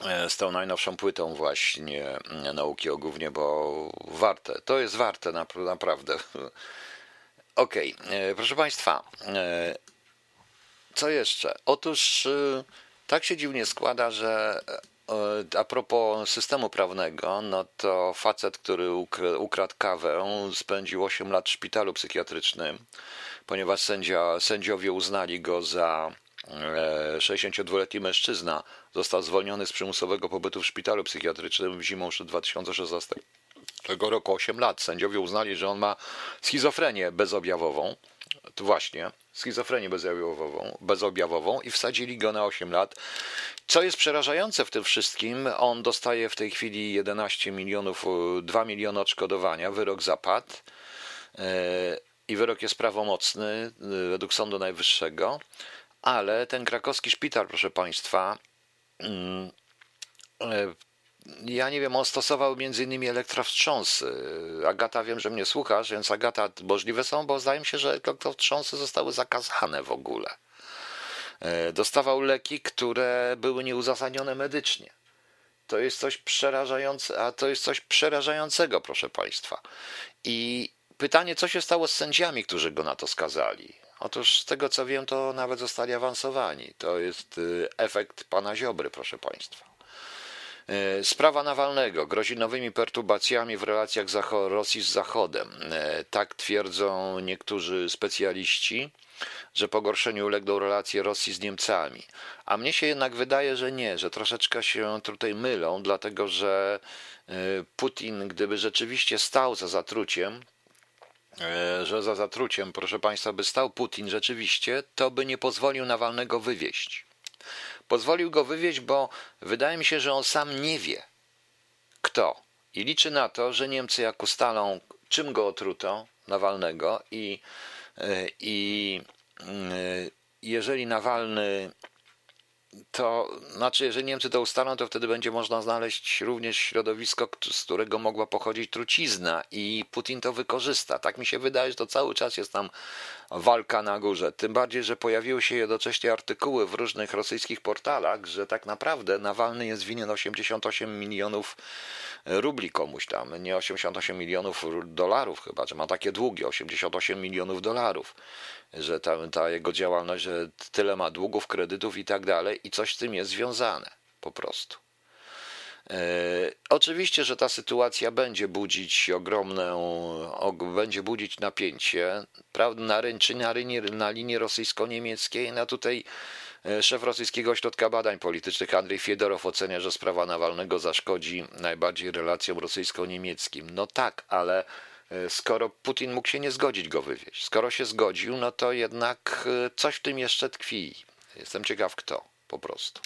e, z tą najnowszą płytą właśnie nauki o głównie, bo warte, to jest warte naprawdę. Okej, okay. proszę Państwa, e, co jeszcze? Otóż tak się dziwnie składa, że a propos systemu prawnego, no to facet, który ukradł kawę, spędził 8 lat w szpitalu psychiatrycznym ponieważ sędzia, sędziowie uznali go za 62-letni e, mężczyzna. Został zwolniony z przymusowego pobytu w szpitalu psychiatrycznym w zimą 2016 roku 8 lat. Sędziowie uznali, że on ma schizofrenię bezobjawową. To właśnie, schizofrenię bezobjawową, bezobjawową i wsadzili go na 8 lat. Co jest przerażające w tym wszystkim, on dostaje w tej chwili 11 milionów, 2 miliony odszkodowania, wyrok zapadł. E, i wyrok jest prawomocny y, według Sądu Najwyższego, ale ten krakowski szpital, proszę Państwa, mm, ja nie wiem, on stosował między innymi elektrowstrząsy. Agata, wiem, że mnie słuchasz, więc Agata, możliwe są, bo zdaje mi się, że elektrowstrząsy zostały zakazane w ogóle. Y, dostawał leki, które były nieuzasadnione medycznie. To jest coś przerażające, a to jest coś przerażającego, proszę Państwa. I Pytanie, co się stało z sędziami, którzy go na to skazali? Otóż z tego co wiem, to nawet zostali awansowani. To jest y, efekt pana Ziobry, proszę państwa. Y, sprawa Nawalnego grozi nowymi perturbacjami w relacjach Rosji z Zachodem. Y, tak twierdzą niektórzy specjaliści, że pogorszeniu ulegną relacje Rosji z Niemcami. A mnie się jednak wydaje, że nie, że troszeczkę się tutaj mylą, dlatego że Putin, gdyby rzeczywiście stał za zatruciem, E, że za zatruciem, proszę Państwa, by stał Putin rzeczywiście, to by nie pozwolił Nawalnego wywieźć. Pozwolił go wywieźć, bo wydaje mi się, że on sam nie wie, kto. I liczy na to, że Niemcy jak ustalą, czym go otruto, Nawalnego, i, e, i e, jeżeli Nawalny to znaczy, jeżeli Niemcy to ustalą, to wtedy będzie można znaleźć również środowisko, z którego mogła pochodzić trucizna i Putin to wykorzysta. Tak mi się wydaje, że to cały czas jest tam walka na górze. Tym bardziej, że pojawiły się jednocześnie artykuły w różnych rosyjskich portalach, że tak naprawdę Nawalny jest winien 88 milionów rubli komuś tam, nie 88 milionów dolarów chyba, że ma takie długie 88 milionów dolarów że ta, ta jego działalność, że tyle ma długów, kredytów i tak dalej, i coś z tym jest związane po prostu. E, oczywiście, że ta sytuacja będzie budzić ogromne, będzie budzić napięcie prawda, na, rynczy, na, linii, na linii rosyjsko-niemieckiej. No tutaj e, szef Rosyjskiego Ośrodka Badań Politycznych Andrzej Fiedorow ocenia, że sprawa Nawalnego zaszkodzi najbardziej relacjom rosyjsko-niemieckim. No tak, ale skoro Putin mógł się nie zgodzić go wywieźć, skoro się zgodził, no to jednak e, coś w tym jeszcze tkwi. Jestem ciekaw kto, po prostu.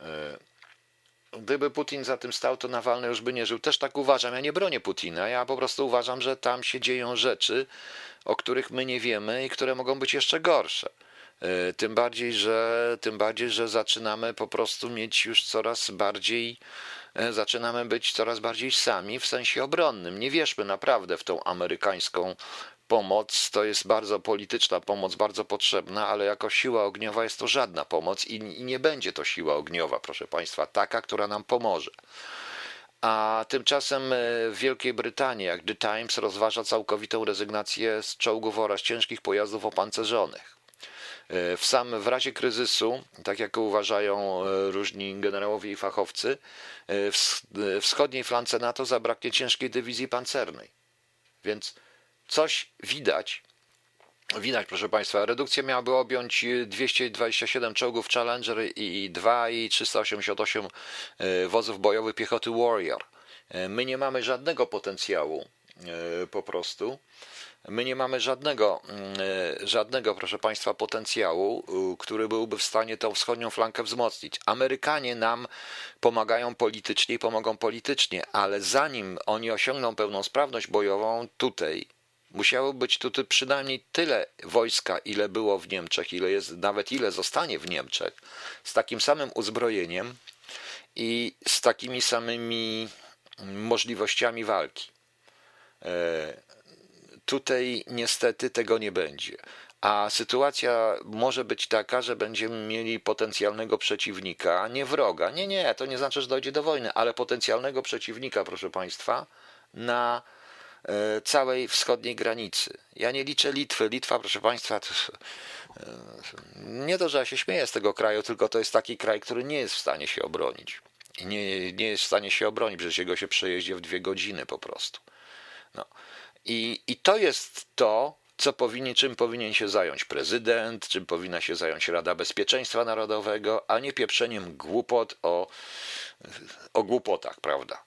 E, gdyby Putin za tym stał, to Nawalny już by nie żył. Też tak uważam. Ja nie bronię Putina. Ja po prostu uważam, że tam się dzieją rzeczy, o których my nie wiemy i które mogą być jeszcze gorsze. Tym bardziej, że, tym bardziej, że zaczynamy po prostu mieć już coraz bardziej E, zaczynamy być coraz bardziej sami w sensie obronnym. Nie wierzmy naprawdę w tą amerykańską pomoc. To jest bardzo polityczna pomoc, bardzo potrzebna, ale jako siła ogniowa jest to żadna pomoc i, i nie będzie to siła ogniowa, proszę Państwa, taka, która nam pomoże. A tymczasem e, w Wielkiej Brytanii, jak The Times, rozważa całkowitą rezygnację z czołgów oraz ciężkich pojazdów opancerzonych. E, w sam w razie kryzysu, tak jak uważają e, różni generałowie i fachowcy, e, wschodniej flance NATO zabraknie ciężkiej dywizji pancernej. Więc coś widać. Widać, proszę Państwa, redukcja miałaby objąć 227 czołgów Challenger i 2 i 388 wozów bojowych piechoty Warrior. My nie mamy żadnego potencjału po prostu My nie mamy żadnego, mm, e, żadnego, proszę Państwa, potencjału, który byłby w stanie tą wschodnią flankę wzmocnić. Amerykanie nam pomagają politycznie i pomogą politycznie, ale zanim oni osiągną pełną sprawność bojową tutaj, Musiało być tutaj przynajmniej tyle wojska, ile było w Niemczech, ile jest, nawet ile zostanie w Niemczech, z takim samym uzbrojeniem i z takimi samymi możliwościami walki. Tutaj niestety tego nie będzie. A sytuacja może być taka, że będziemy mieli potencjalnego przeciwnika, nie wroga. Nie, nie, to nie znaczy, że dojdzie do wojny, ale potencjalnego przeciwnika, proszę Państwa, na e, całej wschodniej granicy. Ja nie liczę Litwy. Litwa, proszę Państwa, to, e, nie to, że ja się śmieję z tego kraju, tylko to jest taki kraj, który nie jest w stanie się obronić. Nie, nie jest w stanie się obronić, że się go się przejeździ w dwie godziny po prostu. No. I, I to jest to, co powinien, czym powinien się zająć prezydent, czym powinna się zająć Rada Bezpieczeństwa Narodowego, a nie pieprzeniem głupot o, o głupotach, prawda?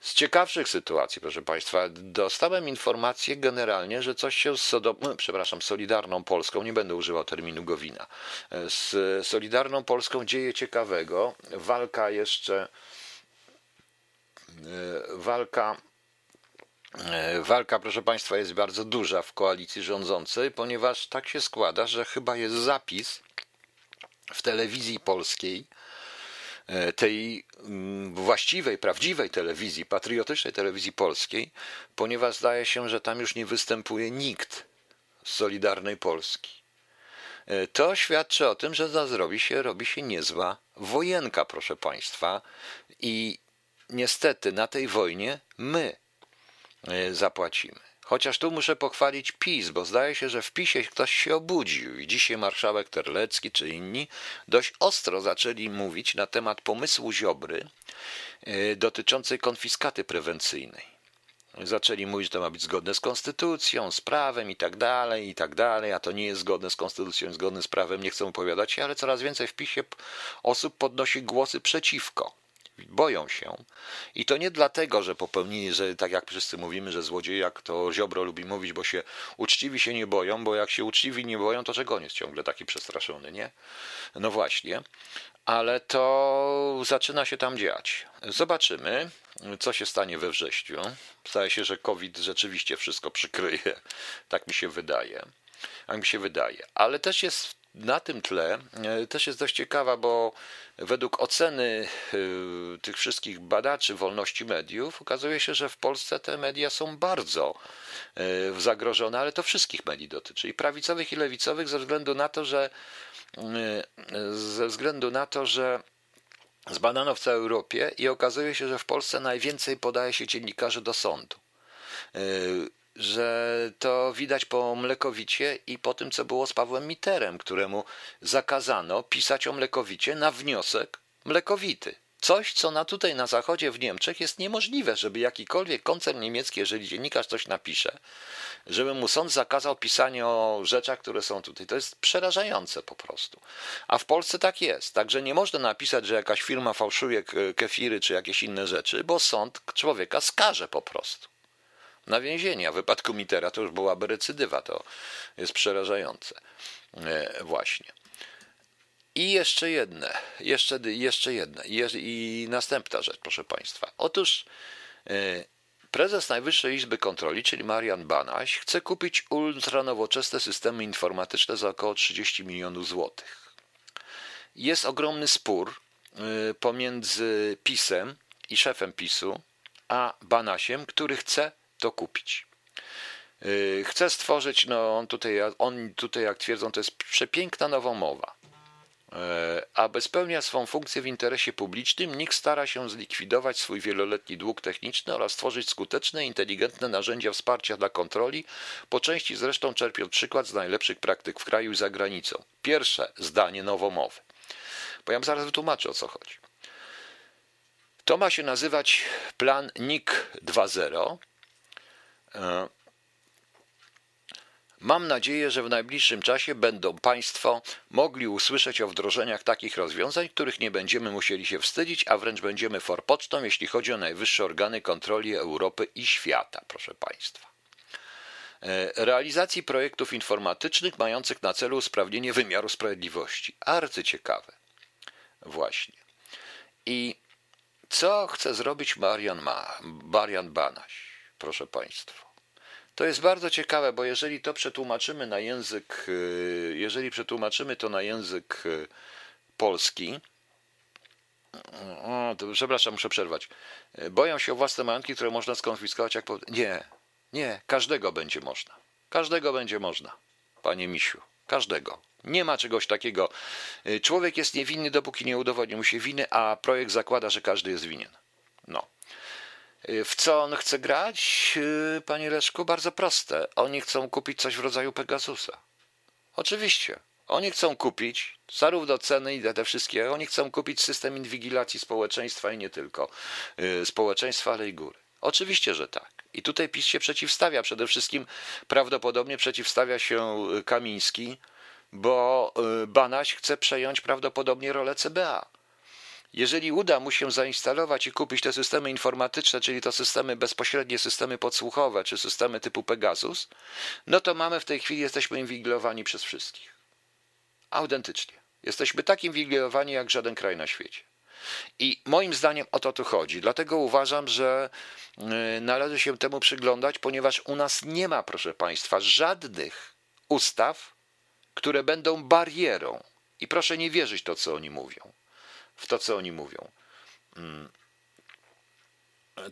Z ciekawszych sytuacji, proszę Państwa, dostałem informację generalnie, że coś się z Sodom, no, przepraszam, Solidarną Polską, nie będę używał terminu Gowina, z Solidarną Polską dzieje ciekawego. Walka jeszcze, e, walka Walka, proszę Państwa, jest bardzo duża w koalicji rządzącej, ponieważ tak się składa, że chyba jest zapis w telewizji polskiej, E, tej mm, właściwej, prawdziwej telewizji, patriotycznej telewizji polskiej, ponieważ zdaje się, że tam już nie występuje nikt z Solidarnej Polski. E, to świadczy o tym, że zrobi się, robi się niezła wojenka, proszę Państwa, i niestety na tej wojnie my e, zapłacimy. Chociaż tu muszę pochwalić PiS, bo zdaje się, że w PiSie ktoś się obudził i dzisiaj marszałek Terlecki czy inni dość ostro zaczęli mówić na temat pomysłu Ziobry e, dotyczącej konfiskaty prewencyjnej. Zaczęli mówić, że to ma być zgodne z konstytucją, z prawem i tak dalej, i tak dalej, a to nie jest zgodne z konstytucją, zgodne z prawem, nie chcą opowiadać się, ale coraz więcej w PiSie osób podnosi głosy przeciwko boją się. I to nie dlatego, że popełnili, że tak jak wszyscy mówimy, że złodziejak to Ziobro lubi mówić, bo się uczciwi się nie boją, bo jak się uczciwi nie boją, to czego on jest ciągle taki przestraszony, nie? No właśnie. Ale to zaczyna się tam dziać. Zobaczymy, co się stanie we wrześniu. Zdaje się, że COVID rzeczywiście wszystko przykryje. Tak mi się wydaje. Tak mi się wydaje. Ale też jest na tym tle e, też jest dość ciekawa, bo według oceny e, tych wszystkich badaczy wolności mediów okazuje się, że w Polsce te media są bardzo e, zagrożone, ale to wszystkich mediów dotyczy i prawicowych i lewicowych ze względu na to, że ze względu na to, że zbadano w całej Europie i okazuje się, że w Polsce najwięcej podaje się dziennikarzy do sądu że to widać po Mlekowicie i po tym, co było z Pawłem Miterem, któremu zakazano pisać o Mlekowicie na wniosek Mlekowity. Coś, co na tutaj na zachodzie w Niemczech jest niemożliwe, żeby jakikolwiek koncern niemiecki, jeżeli dziennikarz coś napisze, żeby mu sąd zakazał pisania o rzeczach, które są tutaj. To jest przerażające po prostu. A w Polsce tak jest. Także nie można napisać, że jakaś firma fałszuje kefiry czy jakieś inne rzeczy, bo sąd człowieka skaże po prostu na więzienie. A w wypadku Mitera to już byłaby recydywa. To jest przerażające. E, właśnie. I jeszcze jedne, jeszcze, jeszcze jedne. I następna rzecz, proszę Państwa. Otóż e, prezes Najwyższej Izby Kontroli, czyli Marian Banaś, chce kupić ultranowoczesne systemy informatyczne za około 30 milionów złotych. Jest ogromny spór e, pomiędzy PiSem i szefem PiSu, a Banasiem, który chce to kupić. Y, Chcę stworzyć, no on tutaj, on tutaj, jak twierdzą, to jest przepiękna nowa mowa. Y, Aby spełniać swą funkcję w interesie publicznym, NIK stara się zlikwidować swój wieloletni dług techniczny oraz stworzyć skuteczne, inteligentne narzędzia wsparcia dla kontroli, po części zresztą czerpiąc przykład z najlepszych praktyk w kraju i za granicą. Pierwsze zdanie nowomowy. Bo ja zaraz wytłumaczę o co chodzi. To ma się nazywać plan NIK 2.0 E, mam nadzieję, że w najbliższym czasie będą Państwo mogli usłyszeć o wdrożeniach takich rozwiązań, których nie będziemy musieli się wstydzić, a wręcz będziemy forpocztą, jeśli chodzi o najwyższe organy kontroli Europy i świata, proszę Państwa. E, realizacji projektów informatycznych mających na celu usprawnienie wymiaru sprawiedliwości. Arcyciekawe. Właśnie. I co chce zrobić Marian, Ma, Marian Banaś? Proszę Państwa. To jest bardzo ciekawe, bo jeżeli to przetłumaczymy na język, y, jeżeli przetłumaczymy to na język y, polski, o, to, przepraszam, muszę przerwać. Boją się o własne majątki, które można skonfiskować jak... Nie, nie, każdego będzie można. Każdego będzie można, panie Misiu. Każdego. Nie ma czegoś takiego. Y, człowiek jest niewinny, dopóki nie udowodni mu się winy, a projekt zakłada, że każdy jest winien. No. Y, w co on chce grać, y, panie Leszku? Bardzo proste. Oni chcą kupić coś w rodzaju Pegasusa. Oczywiście. Oni chcą kupić zarówno ceny i te wszystkie, oni chcą kupić system inwigilacji społeczeństwa i nie tylko społeczeństwa, ale i góry. Oczywiście, że tak. I tutaj PiS się przeciwstawia. Przede wszystkim prawdopodobnie przeciwstawia się Kamiński, bo y, Banaś chce przejąć prawdopodobnie rolę CBA. Jeżeli uda mu się zainstalować i kupić te systemy informatyczne, czyli to systemy bezpośrednie, systemy podsłuchowe, czy systemy typu Pegasus, no to mamy w tej chwili, jesteśmy inwigilowani przez wszystkich. Autentycznie. Jesteśmy tak inwigilowani jak żaden kraj na świecie. I moim zdaniem o to tu chodzi. Dlatego uważam, że y, należy się temu przyglądać, ponieważ u nas nie ma, proszę Państwa, żadnych ustaw, które będą barierą. I proszę nie wierzyć to, co oni mówią. W to, co oni mówią. Mm.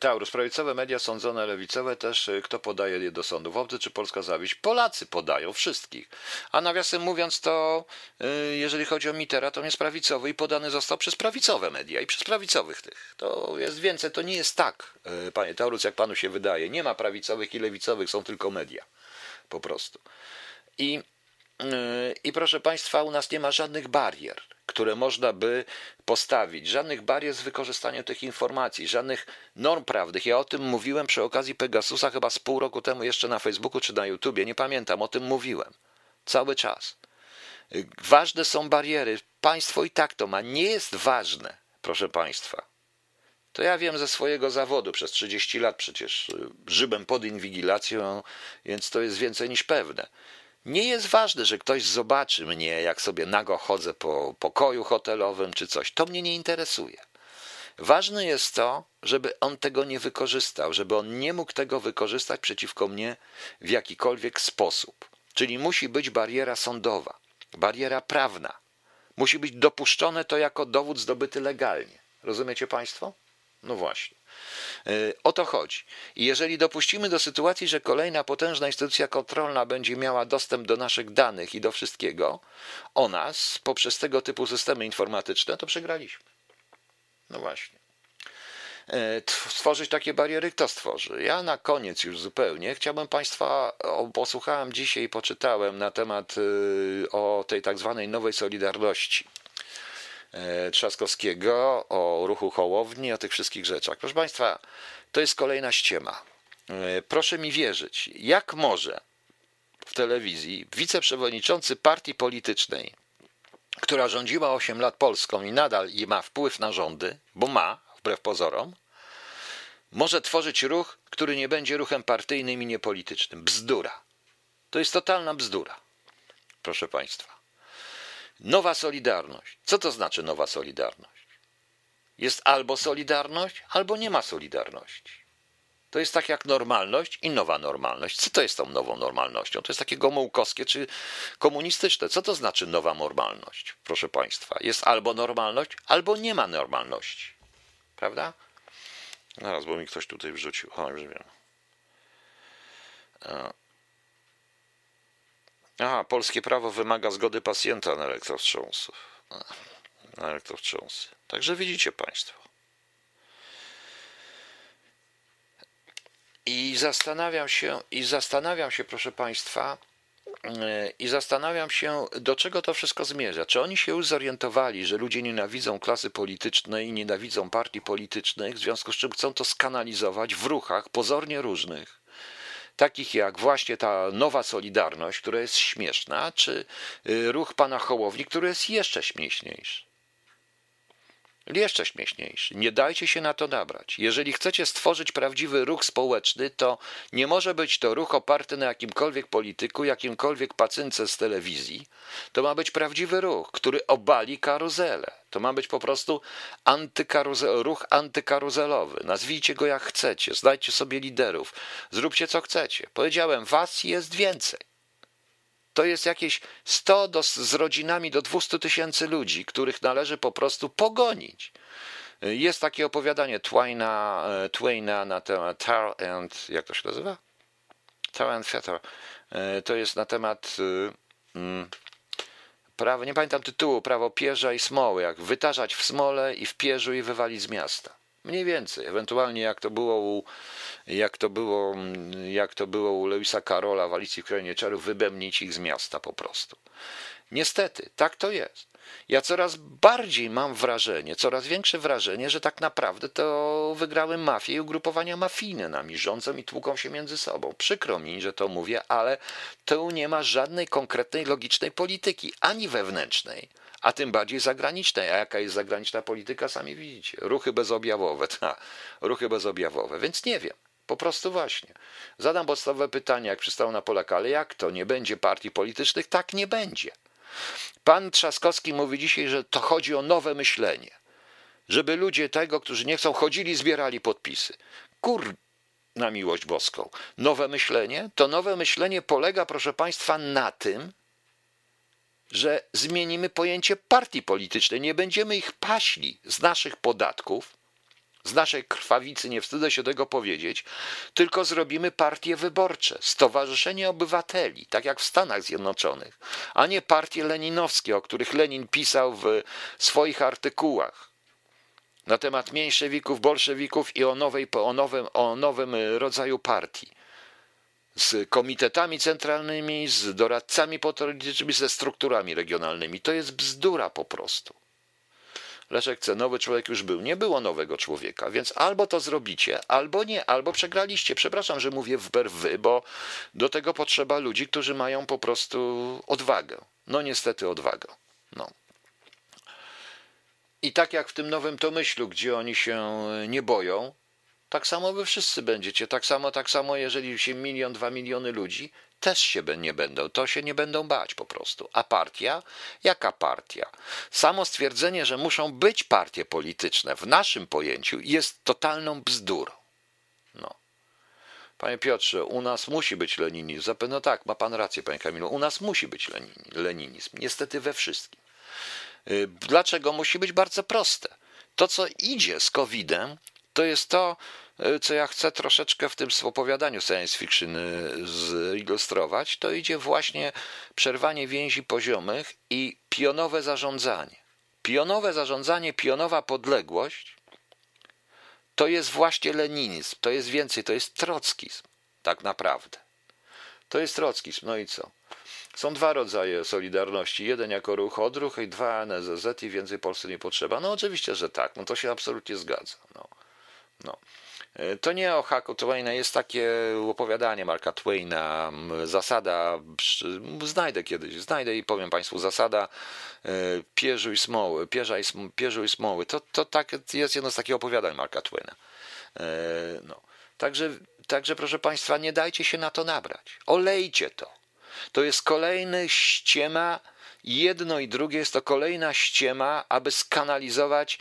Taurus, prawicowe media sądzone lewicowe też, y, kto podaje je do sądu? Wobcy czy Polska Zawiść? Polacy podają, wszystkich. A nawiasem mówiąc to, y, jeżeli chodzi o Mitera, to on jest prawicowy i podany został przez prawicowe media i przez prawicowych tych. To jest więcej, to nie jest tak, y, panie Taurus, jak panu się wydaje. Nie ma prawicowych i lewicowych, są tylko media. Po prostu. I I proszę Państwa, u nas nie ma żadnych barier, które można by postawić, żadnych barier z wykorzystaniem tych informacji, żadnych norm prawnych. Ja o tym mówiłem przy okazji Pegasusa chyba z pół roku temu jeszcze na Facebooku czy na YouTubie, nie pamiętam, o tym mówiłem. Cały czas. Ważne są bariery. Państwo i tak to ma. Nie jest ważne, proszę Państwa. To ja wiem ze swojego zawodu, przez 30 lat przecież yy, żyłem pod inwigilacją, więc to jest więcej niż pewne nie jest ważne, że ktoś zobaczy mnie, jak sobie nago chodzę po pokoju hotelowym czy coś. To mnie nie interesuje. Ważne jest to, żeby on tego nie wykorzystał, żeby on nie mógł tego wykorzystać przeciwko mnie w jakikolwiek sposób. Czyli musi być bariera sądowa, bariera prawna. Musi być dopuszczone to jako dowód zdobyty legalnie. Rozumiecie Państwo? No właśnie. E, o to chodzi. Jeżeli dopuścimy do sytuacji, że kolejna potężna instytucja kontrolna będzie miała dostęp do naszych danych i do wszystkiego o nas poprzez tego typu systemy informatyczne, to przegraliśmy. No właśnie. E, stworzyć takie bariery, kto stworzy? Ja na koniec już zupełnie chciałbym Państwa, posłuchałem dzisiaj i poczytałem na temat y, o tej tak zwanej nowej solidarności Trzaskowskiego, o ruchu Hołowni, o tych wszystkich rzeczach. Proszę Państwa, to jest kolejna ściema. E, proszę mi wierzyć, jak może w telewizji wiceprzewodniczący partii politycznej, która rządziła 8 lat Polską i nadal ma wpływ na rządy, bo ma, wbrew pozorom, może tworzyć ruch, który nie będzie ruchem partyjnym i niepolitycznym. Bzdura. To jest totalna bzdura, proszę Państwa. Nowa Solidarność. Co to znaczy nowa Solidarność? Jest albo Solidarność, albo nie ma Solidarności. To jest tak jak normalność i nowa normalność. Co to jest tą nową normalnością? To jest takie gomułkowskie czy komunistyczne. Co to znaczy nowa normalność? Proszę Państwa, jest albo normalność, albo nie ma normalności. Prawda? Zaraz, bo mi ktoś tutaj wrzucił. O, już wiem. Aha, polskie prawo wymaga zgody pacjenta na elektrowstrząsów. Na elektrowstrząsy. Także widzicie Państwo. I zastanawiam się, i zastanawiam się, proszę Państwa, i zastanawiam się, do czego to wszystko zmierza. Czy oni się już zorientowali, że ludzie nienawidzą klasy politycznej, nienawidzą partii politycznych, w związku z czym chcą to skanalizować w ruchach pozornie różnych, takich jak właśnie ta nowa Solidarność, która jest śmieszna, czy y, ruch pana Hołowni, który jest jeszcze śmieszniejszy. Jeszcze śmieszniejszy. Nie dajcie się na to nabrać. Jeżeli chcecie stworzyć prawdziwy ruch społeczny, to nie może być to ruch oparty na jakimkolwiek polityku, jakimkolwiek pacynce z telewizji. To ma być prawdziwy ruch, który obali karuzelę. To ma być po prostu ruch antykaruzelowy. Nazwijcie go jak chcecie, znajdźcie sobie liderów, zróbcie co chcecie. Powiedziałem, was jest więcej. To jest jakieś 100 do, z rodzinami do 200 tysięcy ludzi, których należy po prostu pogonić. Jest takie opowiadanie Twaina, e, Twaina na temat Tar and, jak to się nazywa? Tar and Feather. E, to jest na temat e, mm, prawo, nie pamiętam tytułu, prawo pierza i smoły, jak wytarzać w smole i w pierzu i wywalić z miasta. Mniej więcej, ewentualnie jak to było u, jak to było, jak to było u Lewisa Karola w Alicji w Krainie Czarów, wybemnić ich z miasta po prostu. Niestety, tak to jest. Ja coraz bardziej mam wrażenie, coraz większe wrażenie, że tak naprawdę to wygrały mafie i ugrupowania mafijne nami rządzą i tłuką się między sobą. Przykro mi, że to mówię, ale tu nie ma żadnej konkretnej, logicznej polityki, ani wewnętrznej, a tym bardziej zagranicznej. A jaka jest zagraniczna polityka, sami widzicie. Ruchy bezobjawowe, ta, ruchy bezobjawowe, więc nie wiem. Po prostu właśnie. Zadam podstawowe pytanie, jak przystało na Polaka, ale jak to? Nie będzie partii politycznych? Tak nie będzie. Pan Trzaskowski mówi dzisiaj, że to chodzi o nowe myślenie. Żeby ludzie tego, którzy nie chcą, chodzili, zbierali podpisy. Kur na miłość boską. Nowe myślenie? To nowe myślenie polega, proszę Państwa, na tym, że zmienimy pojęcie partii politycznej. Nie będziemy ich paśli z naszych podatków, z naszej krwawicy, nie wstydzę się tego powiedzieć, tylko zrobimy partie wyborcze, stowarzyszenie obywateli, tak jak w Stanach Zjednoczonych, a nie partie leninowskie, o których Lenin pisał w swoich artykułach na temat mniejszewików, bolszewików i o, nowej, o, nowym, o nowym rodzaju partii. Z komitetami centralnymi, z doradcami politycznymi, ze strukturami regionalnymi. To jest bzdura po prostu. Leszek chce, nowy człowiek już był. Nie było nowego człowieka, więc albo to zrobicie, albo nie, albo przegraliście. Przepraszam, że mówię wbrew wy, bo do tego potrzeba ludzi, którzy mają po prostu odwagę. No niestety odwagę. No. I tak jak w tym nowym Tomyślu, gdzie oni się nie boją, tak samo wy wszyscy będziecie. Tak samo, tak samo, jeżeli się milion, dwa miliony ludzi, też się nie będą, to się nie będą bać po prostu. A partia? Jaka partia? Samo stwierdzenie, że muszą być partie polityczne w naszym pojęciu jest totalną bzdurą. No. Panie Piotrze, u nas musi być leninizm. Zapewne tak, ma pan rację, panie Kamilu. U nas musi być leninizm. Niestety we wszystkim. Y, dlaczego musi być bardzo proste? To, co idzie z COVID-em, to jest to, co ja chcę troszeczkę w tym opowiadaniu science fiction e, zilustrować, to idzie właśnie przerwanie więzi poziomych i pionowe zarządzanie. Pionowe zarządzanie, pionowa podległość to jest właśnie leninizm, to jest więcej, to jest trockizm, tak naprawdę. To jest trockizm, no i co? Są dwa rodzaje solidarności. Jeden jako ruch odruch i dwa NZZ i więcej Polsce nie potrzeba. No oczywiście, że tak. No to się absolutnie zgadza. No. No. E, to nie o Haku Twaina, jest takie opowiadanie Marka Twaina, zasada, znajdę kiedyś, znajdę i powiem Państwu, zasada e, pierzu i smoły, pierza i, pierzu i smoły, to, to tak, jest jedno z takich opowiadań Marka Twaina. E, no. Także, także proszę Państwa, nie dajcie się na to nabrać, olejcie to. To jest kolejny ściema, jedno i drugie jest to kolejna ściema, aby skanalizować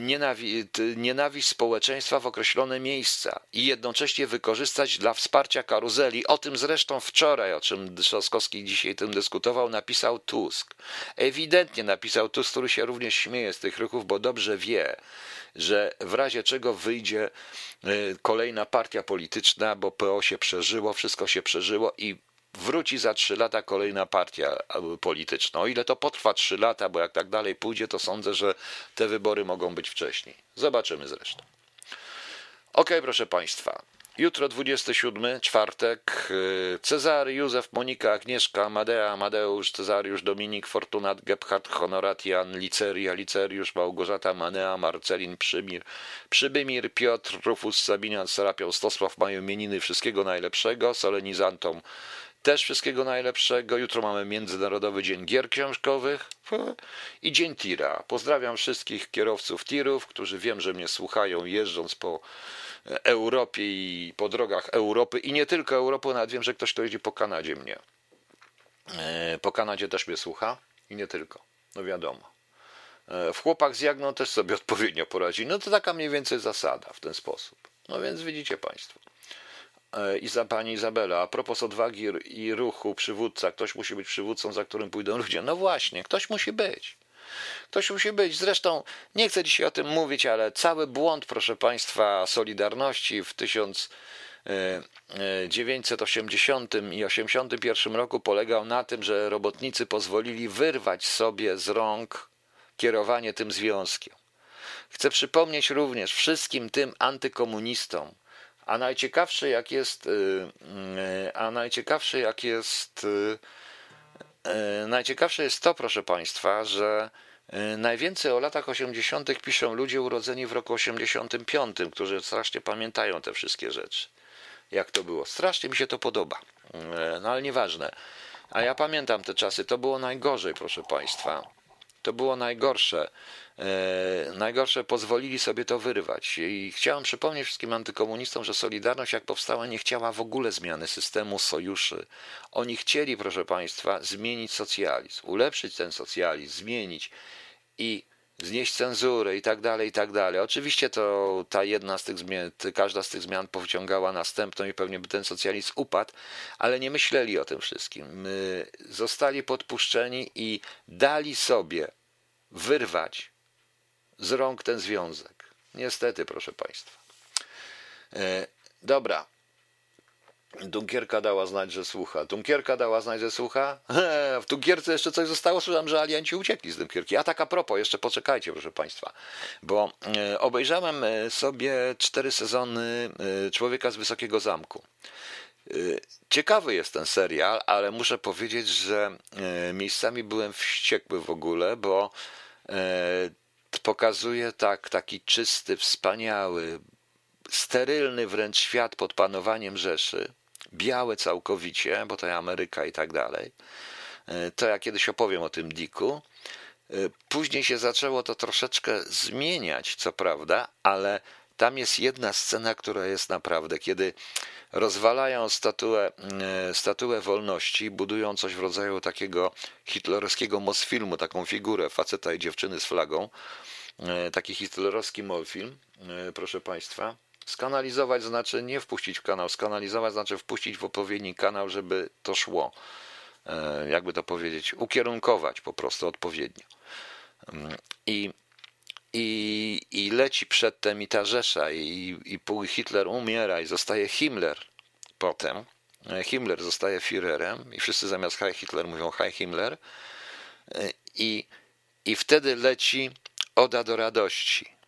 nienawi nienawiść społeczeństwa w określone miejsca i jednocześnie wykorzystać dla wsparcia karuzeli. O tym zresztą wczoraj, o czym Trzaskowski dzisiaj tym dyskutował, napisał Tusk. Ewidentnie napisał Tusk, który się również śmieje z tych ruchów, bo dobrze wie, że w razie czego wyjdzie y, kolejna partia polityczna, bo PO się przeżyło, wszystko się przeżyło i wróci za trzy lata kolejna partia polityczna. O ile to potrwa trzy lata, bo jak tak dalej pójdzie, to sądzę, że te wybory mogą być wcześniej. Zobaczymy zresztą. Ok, proszę Państwa. Jutro 27, czwartek. Y, Cezary, Józef, Monika, Agnieszka, Amadea, Amadeusz, Cezariusz, Dominik, Fortunat, Gebhard, Honorat, Jan, Liceria, Liceriusz, Małgorzata, Manea, Marcelin, Przymir, Przybymir, Piotr, Rufus, Sabinian, Serapią, Stosław mają imieniny. Wszystkiego najlepszego. Solenizantom też wszystkiego najlepszego. Jutro mamy Międzynarodowy Dzień Gier Książkowych i Dzień Tira. Pozdrawiam wszystkich kierowców tirów, którzy wiem, że mnie słuchają jeżdżąc po Europie i po drogach Europy i nie tylko Europy, nawet wiem, że ktoś, kto jeździ po Kanadzie mnie. E, po Kanadzie też mnie słucha i nie tylko. No wiadomo. W chłopak z Jagną też sobie odpowiednio poradzi. No to taka mniej więcej zasada w ten sposób. No więc widzicie Państwo. I za pani Izabela, a propos odwagi i ruchu przywódca, ktoś musi być przywódcą, za którym pójdą ludzie. No właśnie, ktoś musi być. Ktoś musi być. Zresztą nie chcę dzisiaj o tym mówić, ale cały błąd, proszę Państwa, Solidarności w 1980 i 1981 roku polegał na tym, że robotnicy pozwolili wyrwać sobie z rąk kierowanie tym związkiem. Chcę przypomnieć również wszystkim tym antykomunistom, a najciekawsze jak jest, y, y, a najciekawsze jak jest, y, najciekawsze jest to, proszę Państwa, że najwięcej o latach 80. piszą ludzie urodzeni w roku 85, którzy strasznie pamiętają te wszystkie rzeczy. Jak to było? Strasznie mi się to podoba. No ale nieważne. A ja pamiętam te czasy. To było najgorzej, proszę Państwa. To było najgorsze. E, najgorsze pozwolili sobie to wyrwać. I chciałem przypomnieć wszystkim antykomunistom, że Solidarność, jak powstała, nie chciała w ogóle zmiany systemu sojuszy. Oni chcieli, proszę Państwa, zmienić socjalizm, ulepszyć ten socjalizm, zmienić i znieść cenzurę i tak dalej, i tak dalej. Oczywiście to ta jedna z tych zmian, każda z tych zmian powciągała następną i pewnie by ten socjalizm upadł, ale nie myśleli o tym wszystkim. Zostali podpuszczeni i dali sobie wyrwać z rąk ten związek. Niestety, proszę Państwa. E, dobra. Dunkierka dała znać, że słucha. Dunkierka dała znać, że słucha. w Dunkierce jeszcze coś zostało. Słyszałem, że alianci uciekli z Dunkierki. A tak a propos, jeszcze poczekajcie, proszę Państwa. Bo e, obejrzałem e, sobie cztery sezony Człowieka z Wysokiego Zamku. Ciekawy jest ten serial, ale muszę powiedzieć, że miejscami byłem wściekły w ogóle, bo pokazuje tak, taki czysty, wspaniały, sterylny wręcz świat pod panowaniem Rzeszy, białe całkowicie, bo to jest Ameryka i tak dalej. E, to ja kiedyś opowiem o tym Diku. E, później się zaczęło to troszeczkę zmieniać, co prawda, ale tam jest jedna scena, która jest naprawdę, kiedy rozwalają statuę, e, statuę wolności, budują coś w rodzaju takiego hitlerowskiego Mosfilmu, taką figurę faceta i dziewczyny z flagą, taki hitlerowski Mosfilm, proszę Państwa. Skanalizować znaczy nie wpuścić w kanał, skanalizować znaczy wpuścić w odpowiedni kanał, żeby to szło. Jakby to powiedzieć, ukierunkować po prostu odpowiednio. Mm, I i, i leci przedtem i ta Rzesza i, i Hitler umiera i zostaje Himmler potem. E, Himmler zostaje Führerem i wszyscy zamiast Heil Hitler mówią Heil Himmler e, i, i wtedy leci Oda do radości.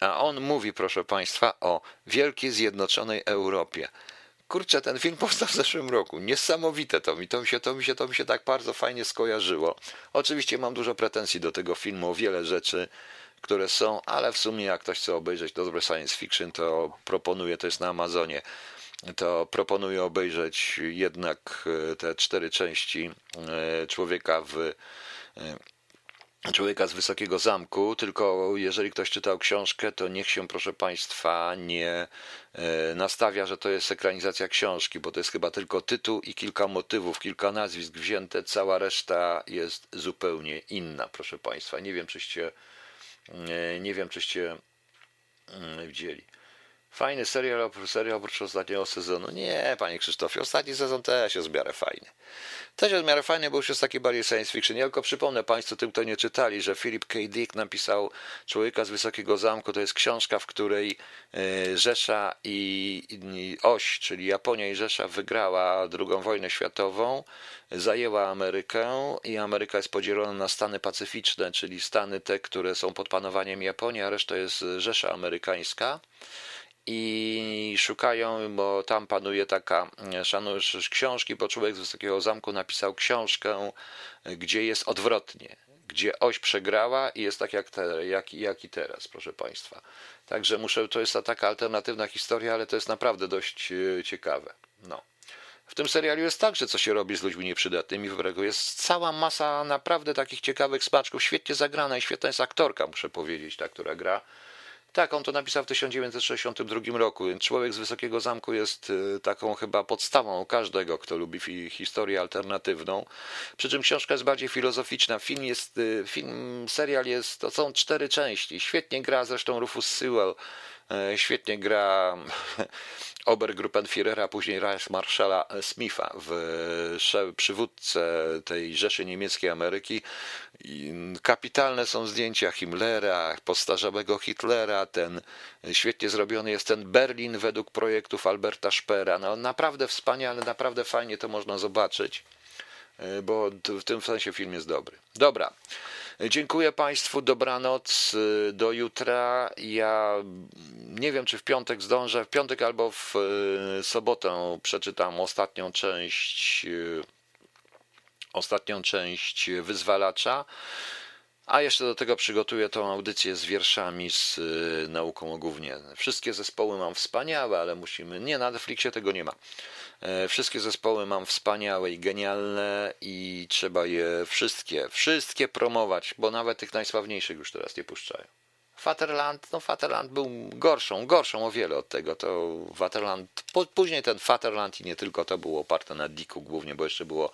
A on mówi, proszę Państwa, o wielkiej zjednoczonej Europie. Kurczę, ten film powstał w zeszłym roku. Niesamowite to mi, to mi się, to mi się, to mi się tak bardzo fajnie skojarzyło. Oczywiście mam dużo pretensji do tego filmu, o wiele rzeczy, które są, ale w sumie jak ktoś chce obejrzeć dobre science fiction, to proponuję, to jest na Amazonie, to proponuję obejrzeć jednak e, te cztery części e, człowieka w e, człowieka z Wysokiego Zamku, tylko jeżeli ktoś czytał książkę, to niech się, proszę Państwa, nie nastawia, że to jest ekranizacja książki, bo to jest chyba tylko tytuł i kilka motywów, kilka nazwisk wzięte, cała reszta jest zupełnie inna, proszę Państwa. Nie wiem, czyście nie wiem, czyście mm, widzieli. Fajny serial, serial oprócz ostatniego sezonu. Nie, panie Krzysztofie, ostatni sezon też jest w miarę fajny. Też jest w miarę fajny, bo już jest taki bardziej science fiction. Ja tylko przypomnę Państwu, tym, kto nie czytali, że Philip K. Dick napisał Człowieka z Wysokiego Zamku. To jest książka, w której e, Rzesza i oś, czyli Japonia i Rzesza wygrała II wojnę światową, zajęła Amerykę i Ameryka jest podzielona na stany pacyficzne, czyli stany te, które są pod panowaniem Japonii, a reszta jest Rzesza Amerykańska i szukają, bo tam panuje taka, szanujesz książki, bo człowiek z Wysokiego Zamku napisał książkę, gdzie jest odwrotnie, gdzie oś przegrała i jest tak jak, te, jak, jak i teraz, proszę Państwa. Także muszę, to jest ta taka alternatywna historia, ale to jest naprawdę dość e, ciekawe. No. W tym serialu jest także, co się robi z ludźmi nieprzydatnymi, w jest cała masa naprawdę takich ciekawych smaczków, świetnie zagrana i świetna jest aktorka, muszę powiedzieć, ta, która gra Tak, on to napisał w 1962 roku. Człowiek z Wysokiego Zamku jest y, taką chyba podstawą każdego, kto lubi historię alternatywną. Przy czym książka jest bardziej filozoficzna. Film jest, y, film, serial jest, to są cztery części. Świetnie gra zresztą Rufus Sewell. e, Świetnie gra Obergruppenführera, później Reichsmarszala Smitha w przywódcę tej Rzeszy Niemieckiej Ameryki. Kapitalne są zdjęcia Himmlera, postarzałego Hitlera, ten świetnie zrobiony jest ten Berlin według projektów Alberta Szpera. No naprawdę wspaniale, naprawdę fajnie to można zobaczyć, bo t- w tym sensie film jest dobry. Dobra. Dziękuję Państwu, dobranoc, y, do jutra. Ja nie wiem, czy w piątek zdążę, w piątek albo w sobotę przeczytam ostatnią część, ostatnią część Wyzwalacza. A jeszcze do tego przygotuję tą audycję z wierszami z y, nauką o gównie. Wszystkie zespoły mam wspaniałe, ale musimy. Nie, na Netflixie tego nie ma. E, Wszystkie zespoły mam wspaniałe i genialne i trzeba je wszystkie, wszystkie promować, bo nawet tych najsławniejszych już teraz nie puszczają. Vaterland, no Vaterland był gorszą, gorszą o wiele od tego. To Vaterland, po- później ten Vaterland i nie tylko to było oparte na Dicku głównie, bo jeszcze było,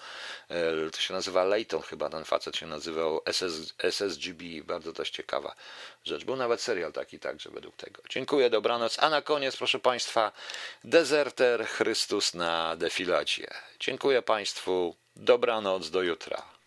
e, to się nazywa Layton chyba, ten facet się nazywał SS, SSGB, bardzo też ciekawa rzecz. Był nawet serial taki także według tego. Dziękuję, dobranoc. A na koniec, proszę Państwa, Deserter Chrystus na defilacie. Dziękuję Państwu, dobranoc, do jutra.